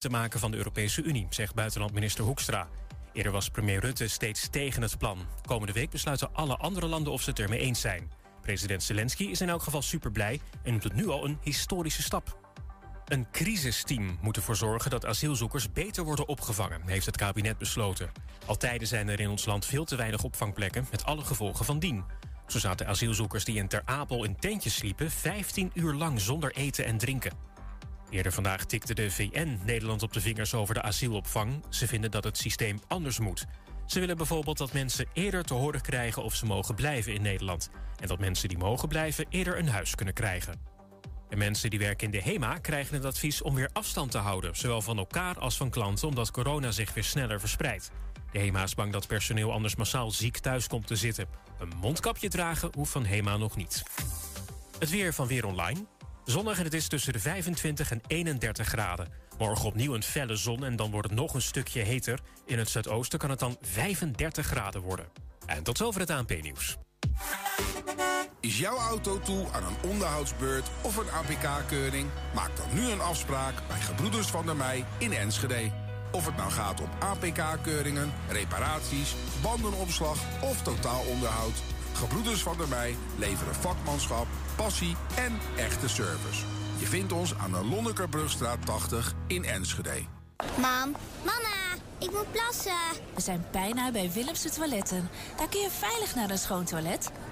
te maken van de Europese Unie, zegt buitenlandminister Hoekstra. Eerder was premier Rutte steeds tegen het plan. Komende week besluiten alle andere landen of ze het ermee eens zijn. President Zelensky is in elk geval super blij en noemt het nu al een historische stap. Een crisisteam moet ervoor zorgen dat asielzoekers beter worden opgevangen, heeft het kabinet besloten. Al tijden zijn er in ons land veel te weinig opvangplekken, met alle gevolgen van dien. Zo zaten asielzoekers die in Ter Apel in tentjes sliepen 15 uur lang zonder eten en drinken. Eerder vandaag tikte de VN Nederland op de vingers over de asielopvang. Ze vinden dat het systeem anders moet. Ze willen bijvoorbeeld dat mensen eerder te horen krijgen of ze mogen blijven in Nederland. En dat mensen die mogen blijven eerder een huis kunnen krijgen. En mensen die werken in de HEMA krijgen het advies om weer afstand te houden, zowel van elkaar als van klanten, omdat corona zich weer sneller verspreidt. De HEMA is bang dat personeel anders massaal ziek thuis komt te zitten. Een mondkapje dragen hoeft van HEMA nog niet. Het weer van Weer Online. Zonnig en het is tussen de 25 en 31 graden. Morgen opnieuw een felle zon en dan wordt het nog een stukje heter. In het zuidoosten kan het dan 35 graden worden. En tot zover het ANP-nieuws. Is jouw auto toe aan een onderhoudsbeurt of een APK-keuring? Maak dan nu een afspraak bij Gebroeders van der Mei in Enschede. Of het nou gaat om APK-keuringen, reparaties, bandenopslag of totaalonderhoud. Gebroeders van der Mei leveren vakmanschap, passie en echte service. Je vindt ons aan de Lonnekerbrugstraat 80 in Enschede. Mam, mama, ik moet plassen. We zijn bijna bij Willemse Toiletten. Daar kun je veilig naar een schoon toilet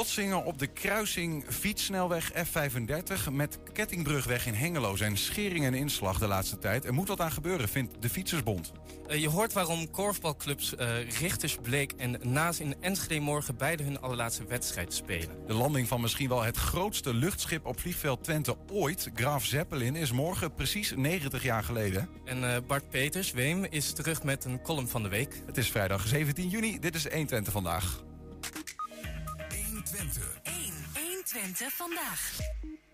Botsingen op de kruising fietssnelweg F35 met Kettingbrugweg in Hengelo zijn schering en inslag de laatste tijd. Er moet wat aan gebeuren, vindt de Fietsersbond. Uh, je hoort waarom korfbalclubs uh, Richters, Bleek en Naas in Enschede morgen beide hun allerlaatste wedstrijd spelen. De landing van misschien wel het grootste luchtschip op vliegveld Twente ooit, Graaf Zeppelin, is morgen precies 90 jaar geleden. En uh, Bart Peters, Weem, is terug met een column van de week. Het is vrijdag 17 juni, dit is 1 Twente vandaag. Twente. 1, 1 Twente vandaag.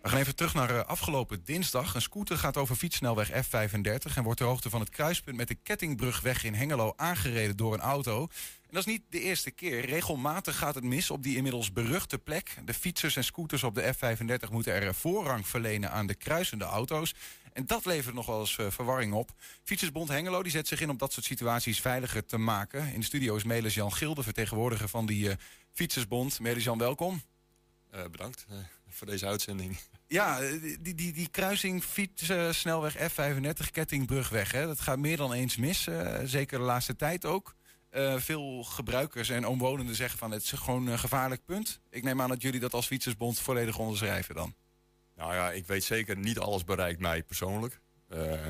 We gaan even terug naar afgelopen dinsdag. Een scooter gaat over fietssnelweg F35 en wordt ter hoogte van het kruispunt met de Kettingbrugweg in Hengelo aangereden door een auto. En dat is niet de eerste keer. Regelmatig gaat het mis op die inmiddels beruchte plek. De fietsers en scooters op de F35 moeten er voorrang verlenen aan de kruisende auto's. En dat levert nog wel eens verwarring op. Fietsersbond Hengelo die zet zich in om dat soort situaties veiliger te maken. In de studio is Melis Jan Gilde, vertegenwoordiger van die uh, Fietsersbond. Melis Jan, welkom. Uh, bedankt voor deze uitzending. Ja, die, die, die kruising fietssnelweg F35, Kettingbrugweg. Hè, dat gaat meer dan eens mis, zeker de laatste tijd ook. veel gebruikers en omwonenden zeggen van het is gewoon een gevaarlijk punt. Ik neem aan dat jullie dat als Fietsersbond volledig onderschrijven dan. Nou ja, ik weet zeker, niet alles bereikt mij persoonlijk. Uh,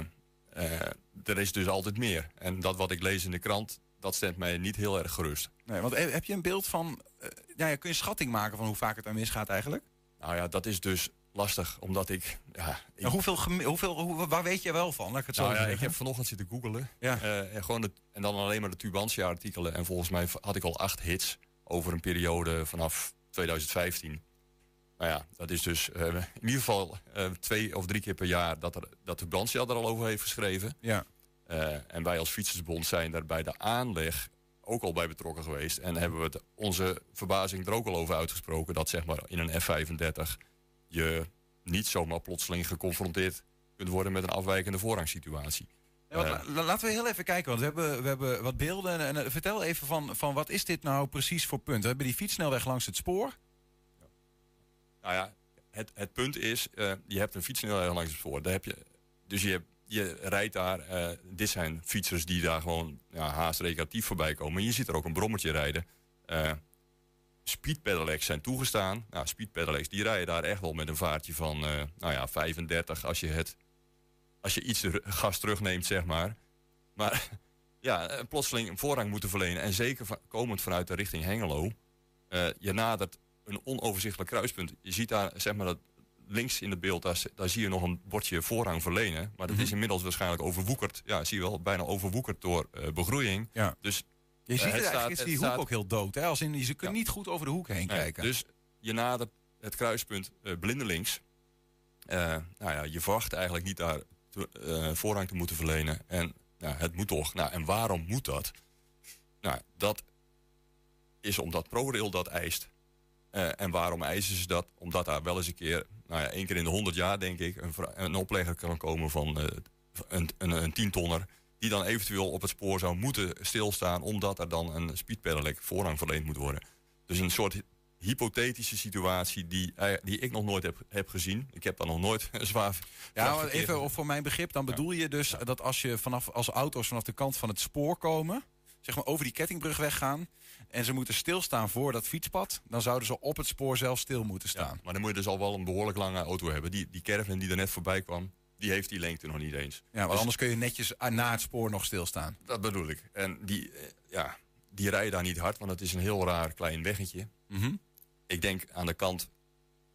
uh, er is dus altijd meer. En dat wat ik lees in de krant, dat stemt mij niet heel erg gerust. Nee, want heb je een beeld van... Ja, kun je schatting maken van hoe vaak het aan misgaat eigenlijk? Nou ja, dat is dus lastig, omdat ik... Ja, ik... Nou, hoeveel, hoeveel, hoe, waar weet je wel van? Laat ik het nou, zo ja, ik heb vanochtend zitten googelen. Ja. en, gewoon en dan alleen maar de Tubantia-artikelen. En volgens mij had ik al acht hits over een periode vanaf 2015. Nou ja, dat is dus uh, in ieder geval uh, twee of drie keer per jaar dat, er, dat de Brandsja er al over heeft geschreven. Ja. Uh, en wij als Fietsersbond zijn daar bij de aanleg ook al bij betrokken geweest. En hebben we het, onze verbazing er ook al over uitgesproken dat zeg maar in een F35 je niet zomaar plotseling geconfronteerd kunt worden met een afwijkende voorrangssituatie. Ja, wat, laten we heel even kijken, want we hebben, we hebben wat beelden. En, en vertel even van, van wat is dit nou precies voor punt? We hebben die fietssnelweg langs het spoor. Nou ja, het, het punt is, uh, je hebt een fietssnelweg langs het spoor. Daar heb je, dus je, je rijdt daar, uh, dit zijn fietsers die daar gewoon ja, haast recreatief voorbij komen. Je ziet er ook een brommetje rijden. Uh, zijn toegestaan. Nou, die rijden daar echt wel met een vaartje van nou ja, 35 als je, het, als je iets gas terugneemt, zeg maar. Maar ja, plotseling een voorrang moeten verlenen. En zeker komend vanuit de richting Hengelo. je nadert een onoverzichtelijk kruispunt. Je ziet daar, zeg maar, dat links in het beeld, daar, daar zie je nog een bordje voorrang verlenen. Maar dat Mhm. is inmiddels waarschijnlijk overwoekerd. Ja, zie je wel, bijna overwoekerd door eh, begroeiing. Ja. Dus Je ziet het het eigenlijk, staat- is die hoek staat- ook heel dood. Hè? Als in, je kunt Ja. niet goed over de hoek heen Nee, kijken. Dus je nadert het kruispunt eh blindelings. Eh, nou ja, je verwacht eigenlijk niet daar te- eh, voorrang te moeten verlenen. En het moet toch. Nou, en waarom moet dat? Nou, dat is omdat ProRail dat eist. Eh, en waarom eisen ze dat? Omdat daar wel eens een keer, nou ja, één keer in de honderd jaar denk ik, een, een oplegger kan komen van eh, een, een, een tientonner. Die dan eventueel op het spoor zou moeten stilstaan, omdat er dan een speedpedelec voorrang verleend moet worden. Dus een soort hypothetische situatie die, eh, die ik nog nooit heb, heb gezien. Ik heb daar nog nooit zwaar. Ja, maar even of voor mijn begrip, dan bedoel je dus dat als je vanaf als auto's vanaf de kant van het spoor komen, zeg maar over die kettingbrug weggaan en ze moeten stilstaan voor dat fietspad, dan zouden ze op het spoor zelf stil moeten Ja, staan. maar dan moet je dus al wel een behoorlijk lange auto hebben. Die, die caravan die er net voorbij kwam, die heeft die lengte nog niet eens. Ja, want Dus anders kun je netjes na het spoor nog stilstaan. Dat bedoel ik. En die, eh, ja, die rijden daar niet hard, want het is een heel raar klein weggetje. Mhm. Ik denk aan de kant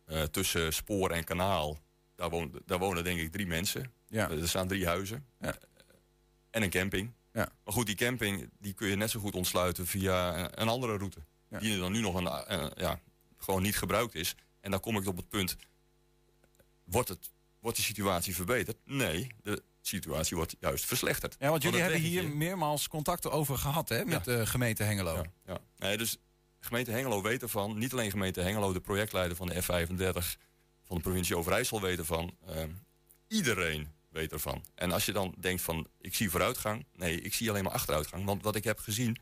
eh, tussen spoor en kanaal, daar wonen, daar wonen denk ik drie mensen. Ja. Er staan drie huizen. Ja. En een camping. Ja. Maar goed, die camping die kun je net zo goed ontsluiten via een, andere route. Ja. Die er dan nu nog een, eh, ja, gewoon niet gebruikt is. En dan kom ik op het punt, wordt, het, wordt de situatie verbeterd? Nee, de situatie wordt juist verslechterd. Ja, want jullie hebben hier weggetje- meermaals contacten over gehad hè, met de gemeente Hengelo. ja, ja. Nee, dus gemeente Hengelo weet ervan. Niet alleen gemeente Hengelo, de projectleider van de F35 van de provincie Overijssel weet ervan. Ehm, iedereen weet ervan. En als je dan denkt van, ik zie vooruitgang. Nee, ik zie alleen maar achteruitgang. Want wat ik heb gezien,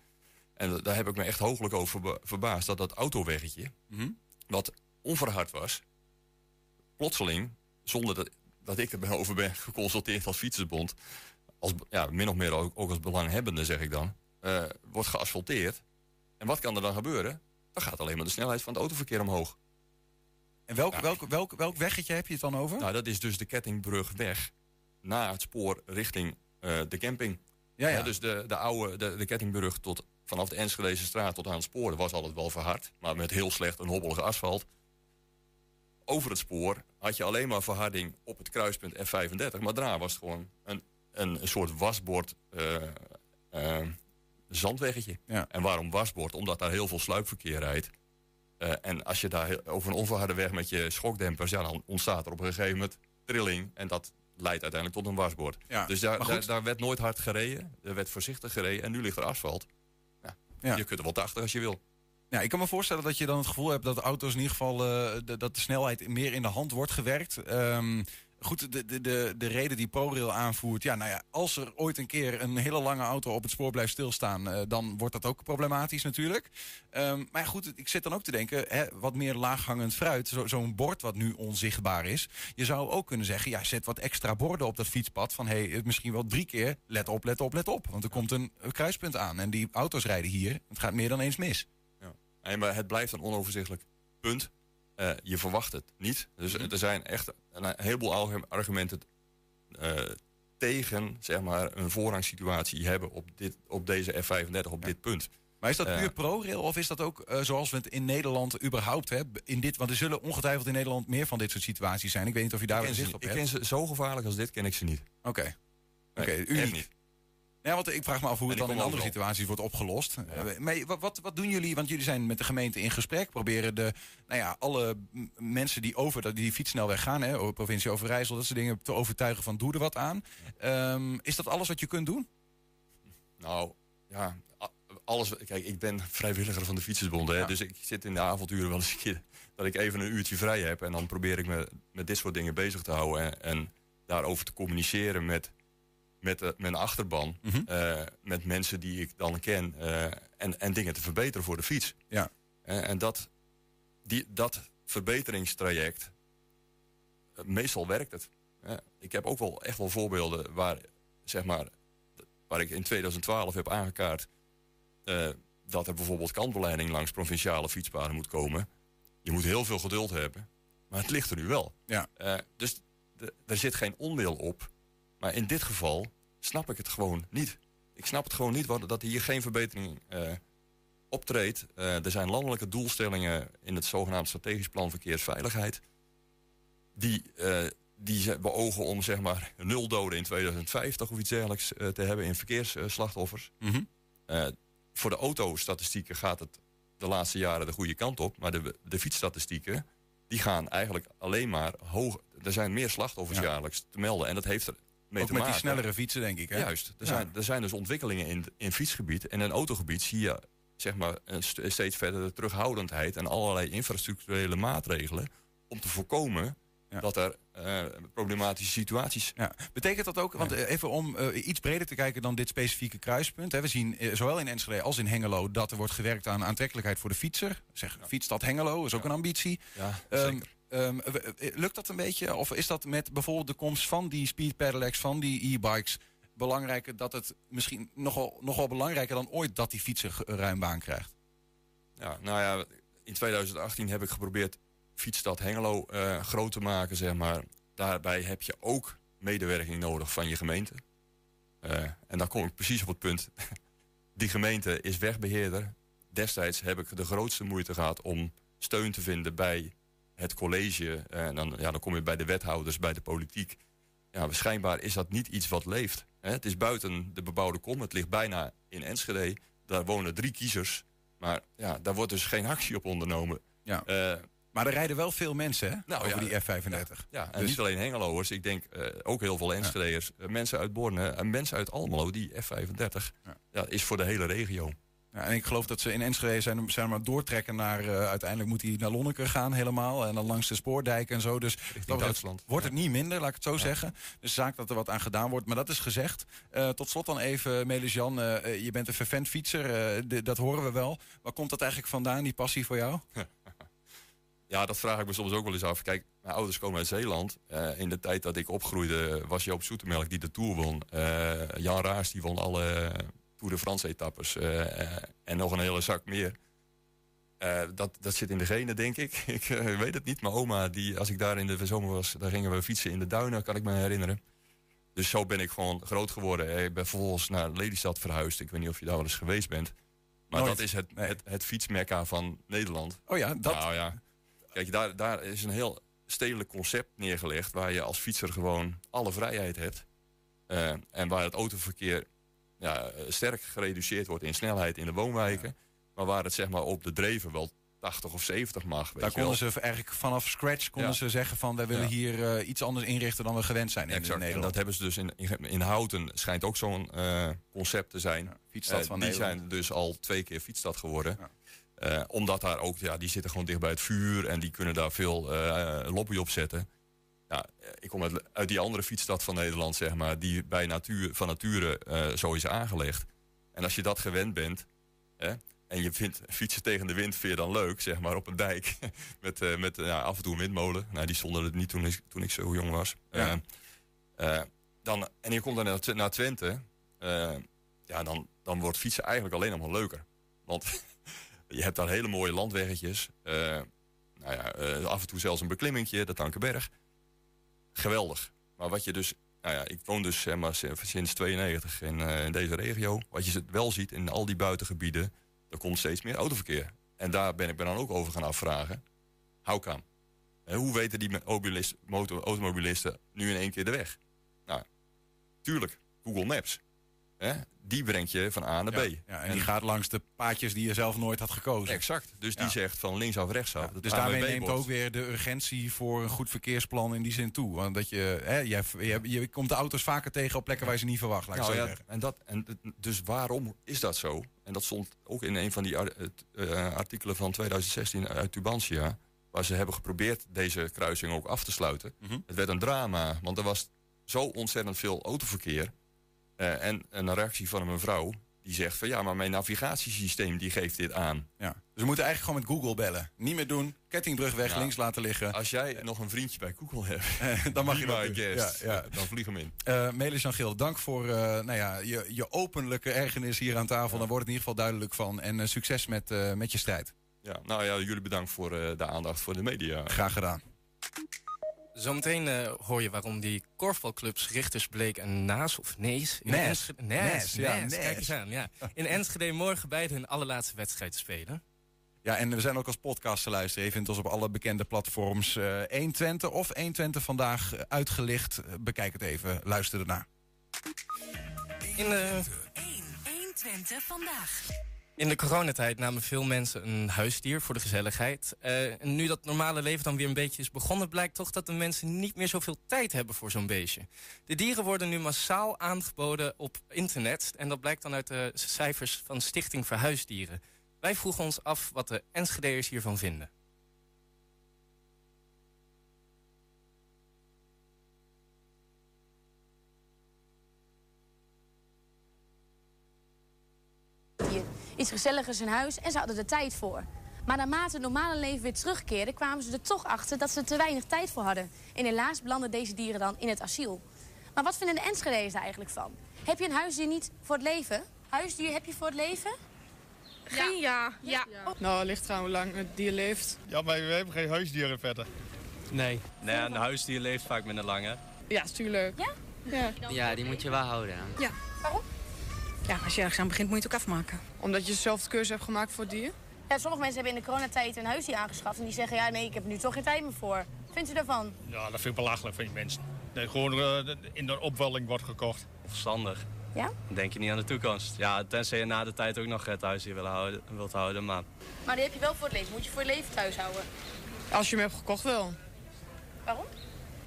en daar heb ik me echt hooglijk over verba- verbaasd... dat dat autoweggetje, Mhm. wat onverhard was... plotseling, zonder dat, dat ik erover ben geconsulteerd als fietsersbond... Als, ja, min of meer ook, ook als belanghebbende, zeg ik dan... eh, wordt geasfalteerd. En wat kan er dan gebeuren? Dan gaat alleen maar de snelheid van het autoverkeer omhoog. En welk, welk, welk, welk weggetje heb je het dan over? Nou, dat is dus de kettingbrugweg na het spoor richting eh, de camping. ja, ja. Ja, dus de, de oude de, de kettingbrug tot, vanaf de Enschedeze straat tot aan het spoor was altijd wel verhard. Maar met heel slecht en hobbelige asfalt. Over het spoor had je alleen maar verharding op het kruispunt F35. Maar daarna was het gewoon een, een, een soort wasbord eh, eh, zandweggetje. Ja. En waarom wasbord? Omdat daar heel veel sluipverkeer rijdt. En als je daar over een onverharde weg met je schokdempers... Ja, dan ontstaat er op een gegeven moment trilling. En dat leidt uiteindelijk tot een wasbord. Ja, Dus daar, daar, werd nooit hard gereden. Er werd voorzichtig gereden. En nu ligt er asfalt. Ja, Ja. Je kunt er wel 80 als je wil. Ja, ik kan me voorstellen dat je dan het gevoel hebt dat de auto's in ieder geval eh, de, dat de snelheid meer in de hand wordt gewerkt. Ehm, goed, de, de, de, de reden die ProRail aanvoert, ja, nou ja, als er ooit een keer een hele lange auto op het spoor blijft stilstaan, eh, dan wordt dat ook problematisch natuurlijk. Ehm, maar ja, goed, ik zit dan ook te denken, hè, wat meer laaghangend fruit, zo- zo'n bord wat nu onzichtbaar is. Je zou ook kunnen zeggen, ja, zet wat extra borden op dat fietspad van hey, het misschien wel drie keer, let op, let op, let op. Want er komt een kruispunt aan en die auto's rijden hier, het gaat meer dan eens mis. Nee, maar het blijft een onoverzichtelijk punt. Eh, je verwacht het niet. Dus Mhm. er zijn echt een heleboel argu- argumenten eh, tegen zeg maar, een voorrangssituatie hebben op, dit, op deze F35, op dit punt. Maar is dat Eh. puur ProRail of is dat ook zoals we het in Nederland überhaupt hebben? In dit, want er zullen ongetwijfeld in Nederland meer van dit soort situaties zijn. Ik weet niet of je daar Ik wel ken, zicht op ik hebt. ken ze zo gevaarlijk als dit, ken ik ze niet. Oké. Oké, uniek. niet. Ja, want ik vraag me af hoe het dan in andere situaties wordt opgelost. Eh, maar wat, wat, doen jullie? Want jullie zijn met de gemeente in gesprek. Proberen de, nou ja, alle mensen die over dat- die fietssnelweg gaan, hè, over provincie Overijssel, dat soort dingen, te overtuigen van doe er wat aan. Ehm, is dat alles wat je kunt doen? Nou, ja, alles. Kijk, ik ben vrijwilliger van de Fietsersbond. Hè, Ja. Dus ik zit in de avonturen wel eens een keer dat ik even een uurtje vrij heb. En dan probeer ik me met dit soort dingen bezig te houden. En, en daarover te communiceren met, met de, mijn achterban. Mhm. eh, met mensen die ik dan ken. eh, en, en dingen te verbeteren voor de fiets. Ja. Eh, en dat, die, dat verbeteringstraject, eh, meestal werkt het. Eh, ik heb ook wel echt wel voorbeelden waar, zeg maar, waar ik in 2012 heb aangekaart eh, dat er bijvoorbeeld kantbeleiding langs provinciale fietspaden moet komen. Je moet heel veel geduld hebben, maar het ligt er nu wel. Ja. Eh, dus er zit geen onwil op. Maar in dit geval snap ik het gewoon niet. Ik snap het gewoon niet wat, dat hier geen verbetering eh, optreedt. Eh, er zijn landelijke doelstellingen in het zogenaamd strategisch plan verkeersveiligheid. Die, eh, die beogen om zeg maar nul doden in 2050 of iets dergelijks te hebben in verkeersslachtoffers. Mhm. Voor de autostatistieken gaat het de laatste jaren de goede kant op. Maar de, de fietsstatistieken die gaan eigenlijk alleen maar hoog. Er zijn meer slachtoffers Ja. jaarlijks te melden. En dat heeft er mee Ook met maken. die snellere fietsen, denk ik. Hè? Juist. Er, Ja. zijn, er zijn dus ontwikkelingen in, in fietsgebied. En in autogebied zie je zeg maar, een st- steeds verder terughoudendheid en allerlei infrastructurele maatregelen om te voorkomen Ja. dat er eh, problematische situaties. Ja. Betekent dat ook, want eh, even om eh, iets breder te kijken dan dit specifieke kruispunt. Hè, we zien zowel in Enschede als in Hengelo dat er wordt gewerkt aan aantrekkelijkheid voor de fietser. Zeg, fietsstad Hengelo is ook een ambitie. Ja, Ehm, zeker. Ehm, eh, lukt dat een beetje? Of is dat met bijvoorbeeld de komst van die speed pedelecs, van die e-bikes, belangrijker dat het misschien nogal, nogal belangrijker dan ooit dat die fietser ge- ruim baan krijgt? Ja, nou ja, in 2018 heb ik geprobeerd fietsstad Hengelo eh, groot te maken, zeg maar. Daarbij heb je ook medewerking nodig van je gemeente. Eh, en dan kom ik precies op het punt. Die gemeente is wegbeheerder. Destijds heb ik de grootste moeite gehad om steun te vinden bij het college. Eh, En dan, ja, dan kom je bij de wethouders, bij de politiek. Ja, schijnbaar is dat niet iets wat leeft. Hè? Het is buiten de bebouwde kom. Het ligt bijna in Enschede. Daar wonen drie kiezers. Maar ja, daar wordt dus geen actie op ondernomen. Ja. Eh, Maar er rijden wel veel mensen hè, Nou, over ja, die F35. ja, en Dus- niet alleen Hengeloers. Ik denk eh, ook heel veel Enschedeërs. eh, mensen uit Borne en mensen uit Almelo. Die F35 Ja. ja. is voor de hele regio. Ja, en ik geloof dat ze in Enschede zijn, zijn maar doortrekken naar... eh, uiteindelijk moet hij naar Lonneke gaan helemaal. En dan langs de spoordijk en zo. Dus dat Duitsland. wordt het niet minder, laat ik het zo zeggen. Dus zaak dat er wat aan gedaan wordt. Maar dat is gezegd. Eh, tot slot dan even, Melis Jan. eh, je bent een vervent fietser. de- dat horen we wel. Waar komt dat eigenlijk vandaan, die passie voor jou? Ja, dat vraag ik me soms ook wel eens af. Kijk, mijn ouders komen uit Zeeland. In de tijd dat ik opgroeide was Joop Zoetemelk die de Tour won. Jan Raas die won alle Tour de France etappes. eh, eh, en nog een hele zak meer. Eh, dat, dat zit in de genen, denk ik. ik weet het niet. Mijn oma, die, als ik daar in de zomer was, daar gingen we fietsen in de duinen, kan ik me herinneren. Dus zo ben ik gewoon groot geworden. Ik ben vervolgens naar Lelystad verhuisd. Ik weet niet of je daar wel eens geweest bent. Maar Nooit. dat is het, het, het fietsmekka van Nederland. Oh ja, dat... Nou ja, kijk, daar, daar is een heel stedelijk concept neergelegd... waar je als fietser gewoon alle vrijheid hebt. En waar het autoverkeer ja, sterk gereduceerd wordt in snelheid in de woonwijken. Maar waar het zeg maar op de dreven wel 80 of 70 mag. Weet Daar wel. konden ze eigenlijk vanaf scratch konden Ja. ze zeggen van... wij willen Ja. hier eh, iets anders inrichten dan we gewend zijn in, Exact. En Nederland. dat hebben ze dus in, in, Houten schijnt ook zo'n eh, concept te zijn. Fietsstad Eh, van die Nederland. zijn dus al twee keer fietsstad geworden. Omdat daar ook, ja, die zitten gewoon dicht bij het vuur en die kunnen daar veel lobby op zetten. Ja, eh, ik kom uit, uit die andere fietsstad van Nederland, zeg maar, die bij natuur, van nature eh, zo is aangelegd. En als je dat gewend bent, hè, en je vindt fietsen tegen de wind vind je dan leuk, zeg maar, op een dijk. met eh, met ja, af en toe een windmolen. Nou, die stonden er niet toen ik, toen ik zo jong was. Ja. Dan, en je komt dan naar, Tw- naar Twente. ja, dan, dan wordt fietsen eigenlijk alleen nog maar leuker. Want je hebt daar hele mooie landweggetjes. nou ja, af en toe zelfs een beklimmingje, de Tankenberg. Geweldig. Maar wat je dus... Nou ja, ik woon dus maar, sinds 92 in, eh, in deze regio. Wat je wel ziet in al die buitengebieden... er komt steeds meer autoverkeer. En daar ben ik me dan ook over gaan afvragen. How come? En hoe weten die automobilisten nu in één keer de weg? Nou, tuurlijk, Google Maps. Hè? Die brengt je van A naar B. Ja, en, die gaat langs de paadjes die je zelf nooit had gekozen. Exact. Dus die zegt van linksaf, rechtsaf. Dus daarmee neemt ook weer de urgentie voor een goed verkeersplan in die zin toe. Want dat je, hè, je, je, je komt de auto's vaker tegen op plekken waar je ze niet verwacht. Laat Nou ja, en dat, en, dus waarom is dat zo? En dat stond ook in een van die eh, artikelen van 2016 uit Tubantia. Waar ze hebben geprobeerd deze kruising ook af te sluiten. Mhm. Het werd een drama, want er was zo ontzettend veel autoverkeer. Eh, en een reactie van een mevrouw die zegt van ja, maar mijn navigatiesysteem die geeft dit aan. Ja. Dus we moeten eigenlijk gewoon met Google bellen. Niet meer doen. Kettingbrug weg, Ja. links laten liggen. Als jij nog een vriendje bij Google hebt, dan mag je dat guest. Ja, ja. dan vlieg hem in. Eh Melis Jan Geel, dank voor eh, nou ja, je, je openlijke ergernis hier aan tafel. Daar wordt het in ieder geval duidelijk van. En eh, succes met, met je strijd. Ja, nou ja, jullie bedankt voor de aandacht voor de media. Graag gedaan. Zometeen uh, hoor je waarom die korfbalclubs Richters, Bleek en Naas, of Nees... In Nes. Nes, ja, Nes. Kijk eens aan, ja. In Enschede morgen beide hun allerlaatste wedstrijd spelen. Ja, en we zijn ook als podcast te luisteren. Je vindt ons op alle bekende platforms uh, 120 of 120 vandaag uitgelicht. Bekijk het even, luister ernaar. In de... 120 vandaag. In de coronatijd namen veel mensen een huisdier voor de gezelligheid. En nu dat normale leven dan weer een beetje is begonnen... blijkt toch dat de mensen niet meer zoveel tijd hebben voor zo'n beestje. De dieren worden nu massaal aangeboden op internet... en dat blijkt dan uit de cijfers van Stichting Verhuisdieren. Wij vroegen ons af wat de Enschedeers hiervan vinden. Iets gezelligers in huis en ze hadden er tijd voor. Maar naarmate het normale leven weer terugkeerde... kwamen ze er toch achter dat ze er te weinig tijd voor hadden. En helaas belanden deze dieren dan in het asiel. Maar wat vinden de Enschede's er eigenlijk van? Heb je een huisdier niet voor het leven? Huisdier heb je voor het leven? Geen ja. Ja. ja. Nou, ligt eraan hoe lang het dier leeft. Ja, maar we hebben geen huisdieren verder. Nee. Nee, een huisdier leeft vaak minder lang, hè? Ja, tuurlijk. Ja? Ja, ja die moet je wel houden. Ja. Waarom? Ja, als je ergens aan begint, moet je het ook afmaken. Omdat je zelf de keuze hebt gemaakt voor het dier? Ja, sommige mensen hebben in de coronatijd een huisdier aangeschaft... en die zeggen, ja, nee, ik heb er nu toch geen tijd meer voor. Vindt u daarvan? Ja, dat vind ik belachelijk van die mensen. Dat gewoon uh, in de opwelling wordt gekocht. Verstandig. Ja? Dan denk je niet aan de toekomst. Ja, tenzij je na de tijd ook nog het huisdier wil houden, wilt houden, maar... Maar die heb je wel voor het leven. Moet je voor het leven thuis houden? Als je hem hebt gekocht wel. Waarom?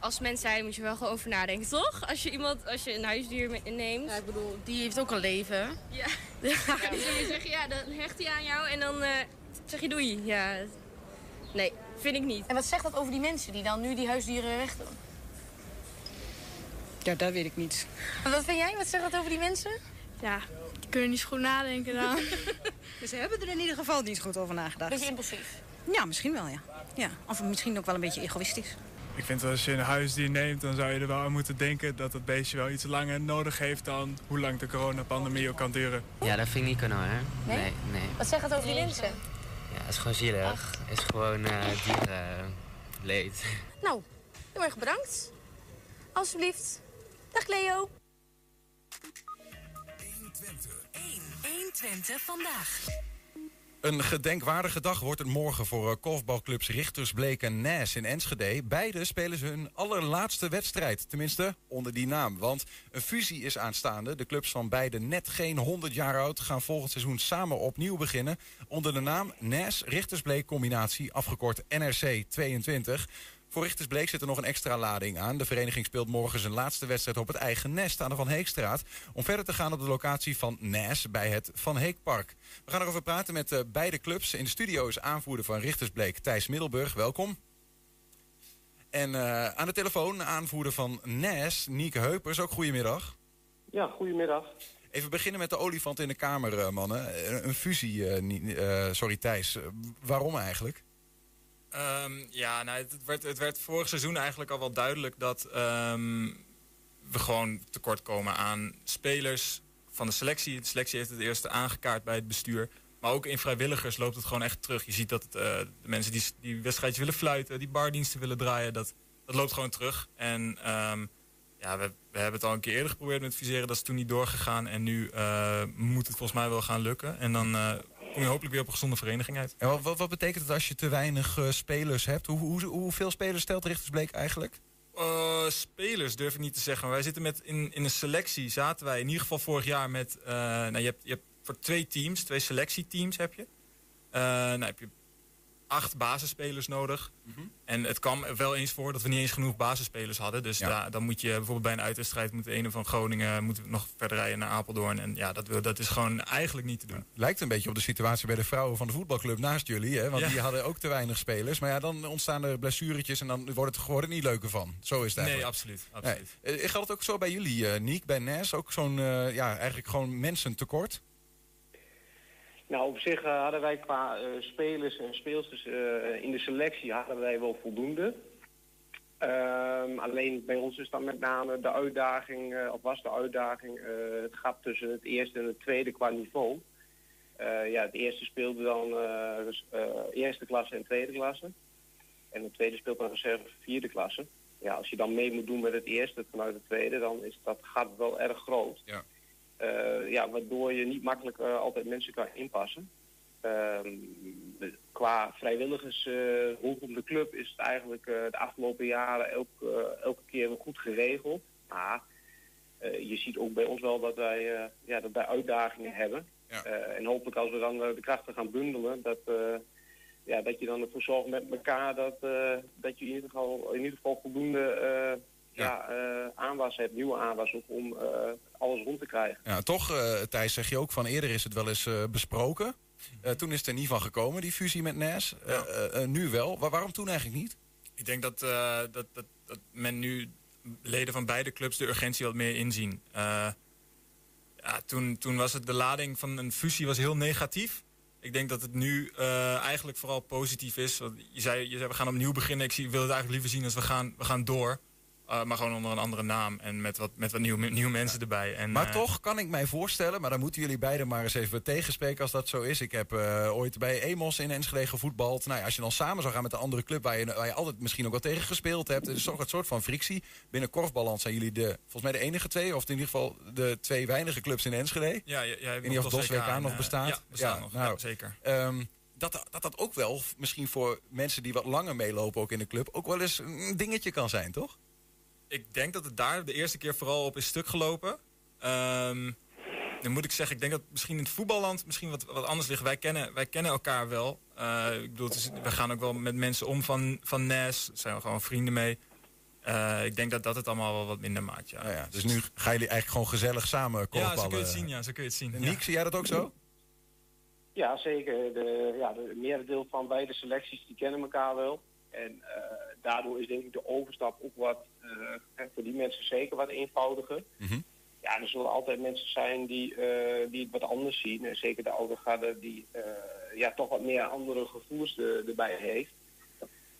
Als mens zijn moet je wel gewoon over nadenken, toch? Als je iemand, als je een huisdier neemt. Ja, ik bedoel, die heeft ook een leven. Ja. ja. ja. Dus dan zeg je, ja, dan hecht hij aan jou en dan uh, zeg je doei. Ja. Nee, vind ik niet. En wat zegt dat over die mensen die dan nu die huisdieren wegdoen? Ja, dat weet ik niet. wat vind jij? Wat zegt dat over die mensen? Ja, die kunnen niet zo goed nadenken dan. dus ze hebben er in ieder geval niet goed over nagedacht. Beetje impulsief? Ja, misschien wel, ja. ja. Of misschien ook wel een beetje egoïstisch. Ik vind als je een huisdier neemt, dan zou je er wel aan moeten denken dat het beestje wel iets langer nodig heeft dan hoe lang de coronapandemie ook kan duren. Ja, dat vind ik niet kunnen hoor. Nee? Nee, nee. Wat zegt dat over die mensen? Ja, het is gewoon zielig. Het is gewoon uh, dierenleed. Nou, heel erg bedankt. Alsjeblieft. Dag Leo. 120. 120 vandaag. Een gedenkwaardige dag wordt het morgen voor uh, korfbalclubs Richters, Bleek en Nes in Enschede. Beide spelen ze hun allerlaatste wedstrijd, tenminste onder die naam. Want een fusie is aanstaande. De clubs van beide net geen 100 jaar oud gaan volgend seizoen samen opnieuw beginnen. Onder de naam Nes Richters Bleek combinatie, afgekort NRC 22. Voor Richtersbleek zit er nog een extra lading aan. De vereniging speelt morgen zijn laatste wedstrijd op het eigen nest aan de Van Heekstraat. Om verder te gaan op de locatie van Nes bij het Van Heekpark. We gaan erover praten met uh, beide clubs. In de studio is aanvoerder van Richtersbleek Thijs Middelburg. Welkom. En uh, aan de telefoon aanvoerder van Nes, Nieke Heupers. Ook goedemiddag. Ja, goedemiddag. Even beginnen met de olifant in de kamer, uh, mannen. Een fusie, sorry Thijs. waarom eigenlijk? Um, ja, nou, het, werd, het werd vorig seizoen eigenlijk al wel duidelijk dat um, we gewoon tekort komen aan spelers van de selectie. De selectie heeft het eerst aangekaart bij het bestuur. Maar ook in vrijwilligers loopt het gewoon echt terug. Je ziet dat uh, de mensen die, die wedstrijdjes willen fluiten, die bardiensten willen draaien, dat, dat loopt gewoon terug. En um, ja, we, we, hebben het al een keer eerder geprobeerd met viseren. Dat is toen niet doorgegaan. En nu uh, moet het volgens mij wel gaan lukken. En dan uh, kom je hopelijk weer op een gezonde vereniging uit. En wat, wat betekent het als je te weinig uh, spelers hebt? Hoe, hoe, hoeveel spelers stelt Richtersbleek eigenlijk? Uh, spelers durf ik niet te zeggen. Maar wij zitten met in, in een selectie zaten wij in ieder geval vorig jaar met. Uh, nou, je, hebt, je hebt voor twee teams, twee selectieteams heb je. nou heb je acht basisspelers nodig. Mm -hmm. En het kwam wel eens voor dat we niet eens genoeg basisspelers hadden. Dus ja. da, dan moet je bijvoorbeeld bij een uitwedstrijd... moet de ene van Groningen moet nog verder rijden naar Apeldoorn. En ja, dat, dat is gewoon eigenlijk niet te doen. Lijkt een beetje op de situatie bij de vrouwen van de voetbalclub naast jullie. Hè? Want ja. die hadden ook te weinig spelers. Maar ja, dan ontstaan er blessuretjes en dan wordt het gewoon niet leuker van. Zo is het eigenlijk. Nee, absoluut. absoluut. Nee. Uh, geldt het ook zo bij jullie, uh, Niek, bij NES? Ook zo'n, uh, ja, eigenlijk gewoon mensen tekort? Nou, op zich uh, hadden wij qua uh, spelers en speelsters uh, in de selectie hadden wij wel voldoende. Um, alleen bij ons is dan met name de uitdaging, of was de uitdaging, het gat tussen het eerste en het tweede qua niveau. ja, het eerste speelde dan eerste klasse en tweede klasse. En het tweede speelt dan reserve vierde klasse. ja, als je dan mee moet doen met het eerste vanuit het tweede, dan is dat gat wel erg groot. Ja. Eh, ja, waardoor je niet makkelijk eh, altijd mensen kan inpassen. Ehm, qua vrijwilligers rondom de club is het eigenlijk eh, de afgelopen jaren elk, elke keer goed geregeld. Maar je ziet ook bij ons wel dat wij, ja, dat wij uitdagingen hebben. En hopelijk als we dan de krachten gaan bundelen, dat, ja, dat je dan ervoor zorgt met elkaar dat, dat je in ieder geval, in ieder geval voldoende ja. eh, aanwas hebt, nieuwe aanwas ook om eh, alles rond te krijgen. Ja, toch, eh, Thijs, zeg je ook van eerder is het wel eens eh, besproken. Eh, toen is het er niet van gekomen, die fusie met NAS. Eh, nu wel. Wa- waarom toen eigenlijk niet? Ik denk dat, eh, dat, dat, dat men nu leden van beide clubs de urgentie wat meer inzien. Eh, ja, toen, toen was het de lading van een fusie was heel negatief. Ik denk dat het nu eh, eigenlijk vooral positief is. Want je, zei, je zei, we gaan opnieuw beginnen. Ik zie, wil het eigenlijk liever zien als we gaan, we gaan door. Eh, maar gewoon onder een andere naam en met wat, met wat nieuwe, nieuwe mensen erbij. En, Maar eh, toch kan ik mij voorstellen, maar dan moeten jullie beiden maar eens even tegenspreken als dat zo is. Ik heb eh, ooit bij Emos in Enschede gevoetbald. Nou ja, als je dan samen zou gaan met de andere club waar je, waar je altijd misschien ook wel tegen gespeeld hebt. Er is toch een soort van frictie. Binnen korfballand zijn jullie de, volgens mij de enige twee, of in ieder geval de twee weinige clubs in Enschede. Ja, of DOS DOS WK WK nog bestaat. ja, bestaat nog. Ja, zeker. ehm, dat, dat dat ook wel, misschien voor mensen die wat langer meelopen ook in de club, ook wel eens een dingetje kan zijn, toch? Ik denk dat het daar de eerste keer vooral op is stuk gelopen. Ehm, dan moet ik zeggen, ik denk dat misschien in het voetballand misschien wat, wat anders ligt. Wij kennen, wij kennen elkaar wel. Eh, ik bedoel, is, we gaan ook wel met mensen om van, van NAS. Daar zijn we gewoon vrienden mee. Eh, ik denk dat dat het allemaal wel wat minder maakt, ja. Ja, dus nu gaan jullie eigenlijk gewoon gezellig samen Ja, korfballen. zo kun je het zien, ja, zo kun je het zien. Niek, zie jij dat ook zo? Ja, zeker. De, ja, de merendeel van beide selecties die kennen elkaar wel. En eh, daardoor is denk ik de overstap ook wat, eh, voor die mensen zeker wat eenvoudiger. Ja, er zullen altijd mensen zijn die, eh, die het wat anders zien. En zeker de oude garde die eh, ja, toch wat meer andere gevoelens er- erbij heeft.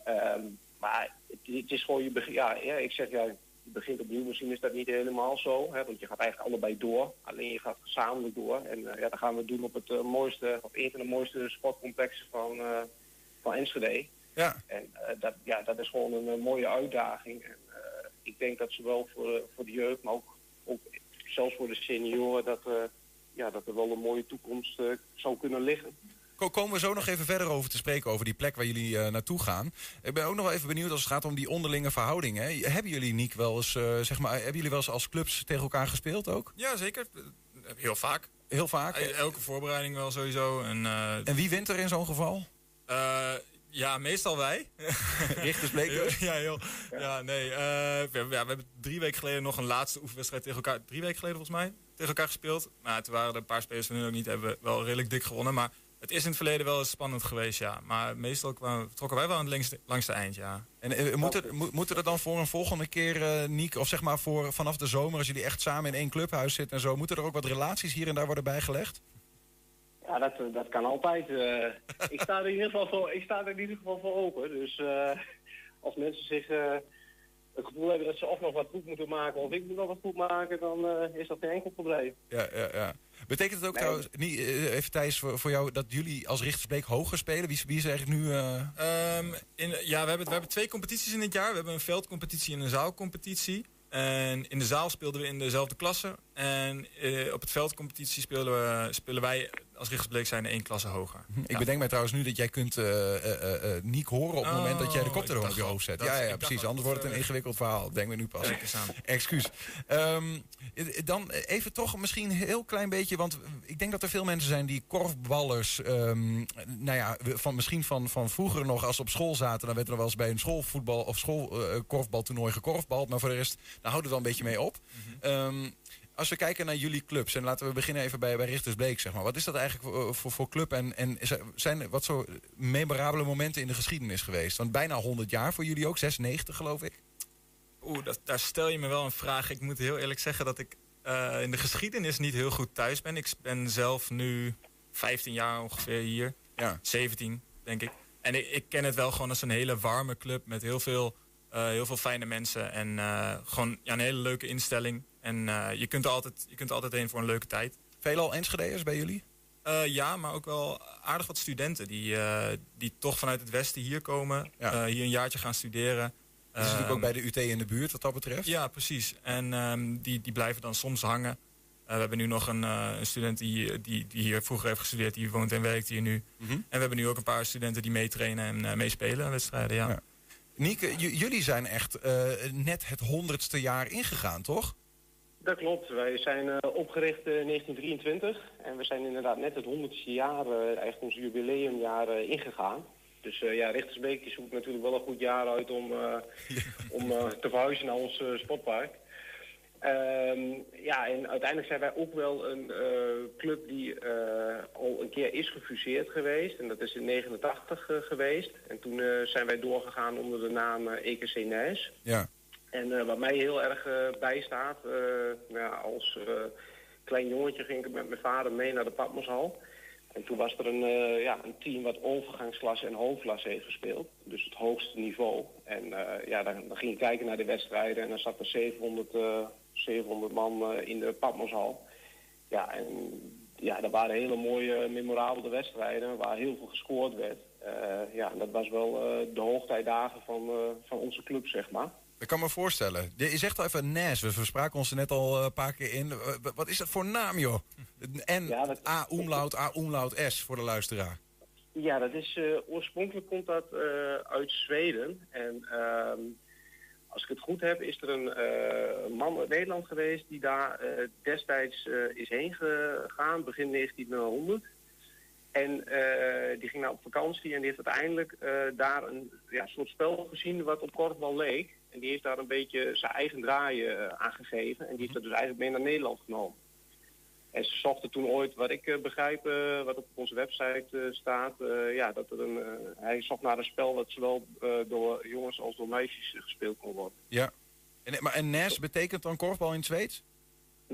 Ehm, maar het, het is gewoon je begin. Ja, ja, ik zeg ja, je begint opnieuw. Misschien is dat niet helemaal zo. Hè, want je gaat eigenlijk allebei door. Alleen je gaat gezamenlijk door. En ja, dat gaan we doen op het mooiste, op een van de mooiste sportcomplexen van, van Enschede. Ja. En eh, dat, ja, dat is gewoon een, mooie uitdaging. En eh, ik denk dat zowel voor, eh, voor de jeugd, maar ook, ook zelfs voor de senioren, dat, eh, ja, dat er wel een mooie toekomst zou kunnen liggen. Ko- Komen we zo nog even verder over te spreken, over die plek waar jullie eh, naartoe gaan. Ik ben ook nog wel even benieuwd als het gaat om die onderlinge verhoudingen. Hebben jullie, Niek, wel eens, eh, zeg maar, hebben jullie wel eens als clubs tegen elkaar gespeeld ook? Ja, zeker. Heel vaak. Heel vaak? Elke voorbereiding wel sowieso. En, eh, En wie wint er in zo'n geval? Ja, meestal wij. Richtersbleek dus? ja, heel. Ja, nee. eh, we, hebben, ja, we hebben drie weken geleden nog een laatste oefenwedstrijd tegen elkaar... Drie weken geleden volgens mij, tegen elkaar gespeeld. Maar toen waren er een paar spelers van hun ook niet. Hebben we wel redelijk dik gewonnen. Maar het is in het verleden wel eens spannend geweest, ja. Maar meestal kwamen, trokken wij wel aan het langste, langste eind, ja. En eh, moet er, moet, moet er dan voor een volgende keer, eh Niek, of zeg maar voor vanaf de zomer, als jullie echt samen in één clubhuis zitten en zo, moeten er ook wat relaties hier en daar worden bijgelegd? Ja, dat, dat kan altijd. eh. ik, sta er in ieder geval voor, ik sta er in ieder geval voor open. Dus eh, als mensen zich eh, het gevoel hebben dat ze of nog wat goed moeten maken of ik moet nog wat goed maken, dan eh, is dat geen enkel probleem. Ja, ja, ja. Betekent het ook Nee. trouwens, niet, even Thijs, voor, voor jou, dat jullie als Richtersbleek hoger spelen? Wie, is- wie is eigenlijk nu... eh, Ehm, in, ja, we hebben, we hebben twee competities in dit jaar. We hebben een veldcompetitie en een zaalcompetitie. En in de zaal speelden we in dezelfde klasse. En eh, op het veldcompetitie spelen, we, spelen wij als Richtersbleek zijn één klasse hoger. Ik bedenk mij trouwens nu dat jij kunt eh eh, eh, Niek horen op het moment dat jij de Oh, koptelefoon op je hoofd zet. Ja, Dat- ja, dacht precies. Anders wordt het een ingewikkeld verhaal. Denk me nu pas. Excuus. Eh, dan even toch misschien een heel klein beetje, want ik denk dat er veel mensen zijn die korfballers, ehm, nou ja, van, misschien van, van vroeger nog als ze op school zaten, dan werd er wel eens bij een schoolvoetbal of schoolkorfbaltoernooi gekorfbald, maar voor de rest, daar houden we wel een beetje mee op. Ehm, als we kijken naar jullie clubs, en laten we beginnen even bij, bij Richters Bleek, zeg maar. Wat is dat eigenlijk voor, voor, voor club en, en zijn er wat zo memorabele momenten in de geschiedenis geweest? Want bijna 100 jaar voor jullie ook, 96 geloof ik. Oeh, dat, daar stel je me wel een vraag. Ik moet heel eerlijk zeggen dat ik eh, in de geschiedenis niet heel goed thuis ben. Ik ben zelf nu 15 jaar ongeveer hier. Ja. 17, denk ik. En ik, ik ken het wel gewoon als een hele warme club met heel veel, eh, heel veel fijne mensen. En eh, gewoon ja, een hele leuke instelling. En eh, je, kunt er altijd, je kunt er altijd heen voor een leuke tijd. Veelal Enschede'ers bij jullie? Eh, ja, maar ook wel aardig wat studenten die, eh, die toch vanuit het westen hier komen. Ja. hier een jaartje gaan studeren. Die zit natuurlijk ook bij de UT in de buurt wat dat betreft. Ja, precies. En ehm, die, die blijven dan soms hangen. We hebben nu nog een, een student die, die, die hier vroeger heeft gestudeerd. Die woont en werkt hier nu. Mhm. En we hebben nu ook een paar studenten die meetrainen en meespelen aan wedstrijden. Ja. Ja. Nieke, jullie zijn echt net het honderdste jaar ingegaan, toch? Dat klopt. Wij zijn eh, opgericht in 1923 en we zijn inderdaad net het 100ste jaar, eh, eigenlijk ons jubileumjaar, eh, ingegaan. Dus eh, ja, Richtersbeek zoekt natuurlijk wel een goed jaar uit om, eh, om eh, te verhuizen naar ons eh, sportpark. Ehm, ja, en uiteindelijk zijn wij ook wel een eh, club die eh, al een keer is gefuseerd geweest. En dat is in 89 eh, geweest. En toen eh, zijn wij doorgegaan onder de naam eh, EKC Nijs. Ja. En eh, wat mij heel erg eh, bijstaat, eh, nou ja, als klein jongetje ging ik met mijn vader mee naar de Patmoshal. En toen was er een, ja, een team wat overgangsklasse en hoofdklasse heeft gespeeld. Dus het hoogste niveau. En ja, dan, ging ik kijken naar de wedstrijden en dan zat er 700, eh, 700 man in de Patmoshal. Ja, en ja, dat waren hele mooie, memorabele wedstrijden waar heel veel gescoord werd. Ja, dat was wel de hoogtijdagen van, van onze club, zeg maar. Ik kan me voorstellen. Je zegt al even NAS. We verspraken ons er net al eh, een paar keer in. Eh, Wat is dat voor naam, joh? En A umlaut, A umlaut S voor de luisteraar. Ja, dat is, eh, oorspronkelijk komt dat uit Zweden. En ehm, als ik het goed heb, is er een man uit Nederland geweest die daar destijds is heen gegaan, begin 1900. En die ging nou op vakantie en die heeft uiteindelijk daar een ja, soort spel gezien wat op korfbal leek. En die heeft daar een beetje zijn eigen draaien eh, aan gegeven. En die heeft dat dus eigenlijk mee naar Nederland genomen. En ze zochten toen ooit, wat ik eh, begrijp, eh, wat op onze website staat, ja, dat er een, hij zocht naar een spel dat zowel door jongens als door meisjes gespeeld kon worden. Ja. En, maar, en NAS betekent dan korfbal in Zweeds?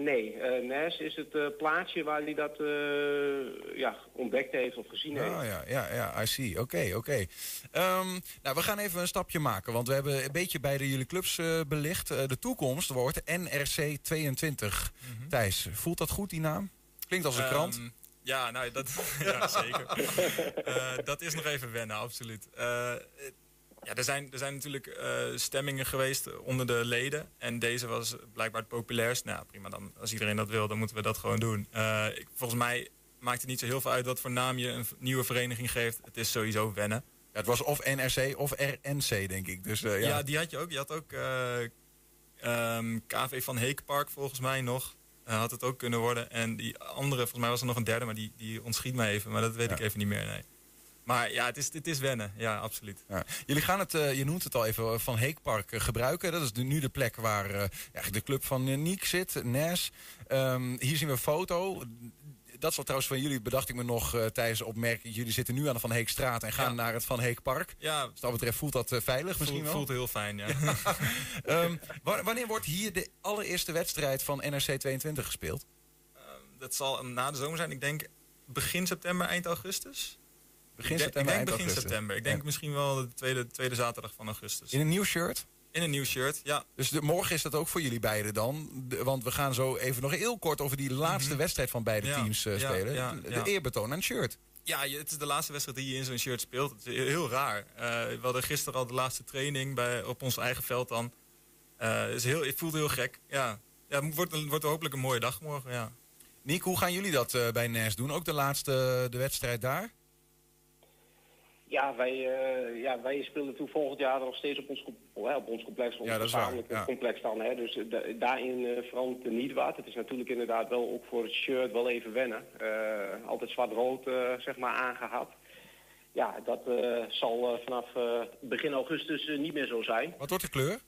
Nee, eh NAS is het eh, plaatsje waar hij dat eh, ja, ontdekt heeft of gezien heeft. Oh ja, ja, ja, I see. Oké, oké. Ehm, nou, we gaan even een stapje maken, want we hebben een beetje beide jullie clubs eh, belicht. Eh, de toekomst wordt NRC 22. Thijs, voelt dat goed, die naam? Klinkt als een Ehm, krant. Ja, nou, dat, ja zeker. Eh, dat is nog even wennen, absoluut. Ja, er zijn, er zijn natuurlijk eh, stemmingen geweest onder de leden. En deze was blijkbaar het populairst. Nou, prima dan. Als iedereen dat wil, dan moeten we dat gewoon doen. Eh, ik, volgens mij maakt het niet zo heel veel uit wat voor naam je een nieuwe vereniging geeft. Het is sowieso wennen. Ja, het was of NRC of RNC, denk ik. Dus, eh, Ja. ja. die had je ook. Je had ook eh, ehm, KV van Heekpark volgens mij nog. Had het ook kunnen worden. En die andere, volgens mij was er nog een derde, maar die, die ontschiet mij even. Maar dat weet ik even niet meer, nee. Maar ja, het is, het is wennen. Ja, absoluut. Ja. Jullie gaan het, eh, je noemt het al even, eh, Van Heekpark eh, gebruiken. Dat is de, nu de plek waar eigenlijk de club van Niek zit, NAS. Ehm, hier zien we een foto. Dat zal trouwens van jullie, bedacht ik me nog eh, tijdens de opmerking. Jullie zitten nu aan de Van Heekstraat en gaan naar het Van Heekpark. Ja. Dus dat betreft voelt dat veilig misschien wel? voelt heel fijn, ja. Ehm, wa- wanneer wordt hier de allereerste wedstrijd van NRC 22 gespeeld? dat zal na de zomer zijn. Ik denk begin september, eind augustus. Begin ik denk, september, ik denk begin augustus. september. Ik denk Ja. misschien wel de tweede, tweede zaterdag van augustus. In een nieuw shirt? In een nieuw shirt, ja. Dus de, morgen is dat ook voor jullie beiden dan? De- want we gaan zo even nog heel kort over die laatste wedstrijd van beide Ja, teams eh, ja, spelen. de eerbetoon aan het shirt. Ja, het is de laatste wedstrijd die je in zo'n shirt speelt. Het is heel, raar. Eh, we hadden gisteren al de laatste training bij, op ons eigen veld dan. Eh, het is heel, het voelt heel gek. Ja, ja het wordt, wordt hopelijk een mooie dag morgen, ja. Nick, hoe gaan jullie dat bij NAS doen? Ook de laatste de wedstrijd daar? Ja, wij, eh, ja, wij spelen toen volgend jaar nog steeds op ons, com- hè, op ons complex, ons Ja, dat is waar, ja. complex dan. Hè. Dus eh, da- daarin eh, verandert er niet wat. Het is natuurlijk inderdaad wel ook voor het shirt wel even wennen. Eh, altijd zwart-rood eh, zeg maar aangehad. Ja, dat eh, zal vanaf eh, begin augustus niet meer zo zijn. Wat wordt de kleur?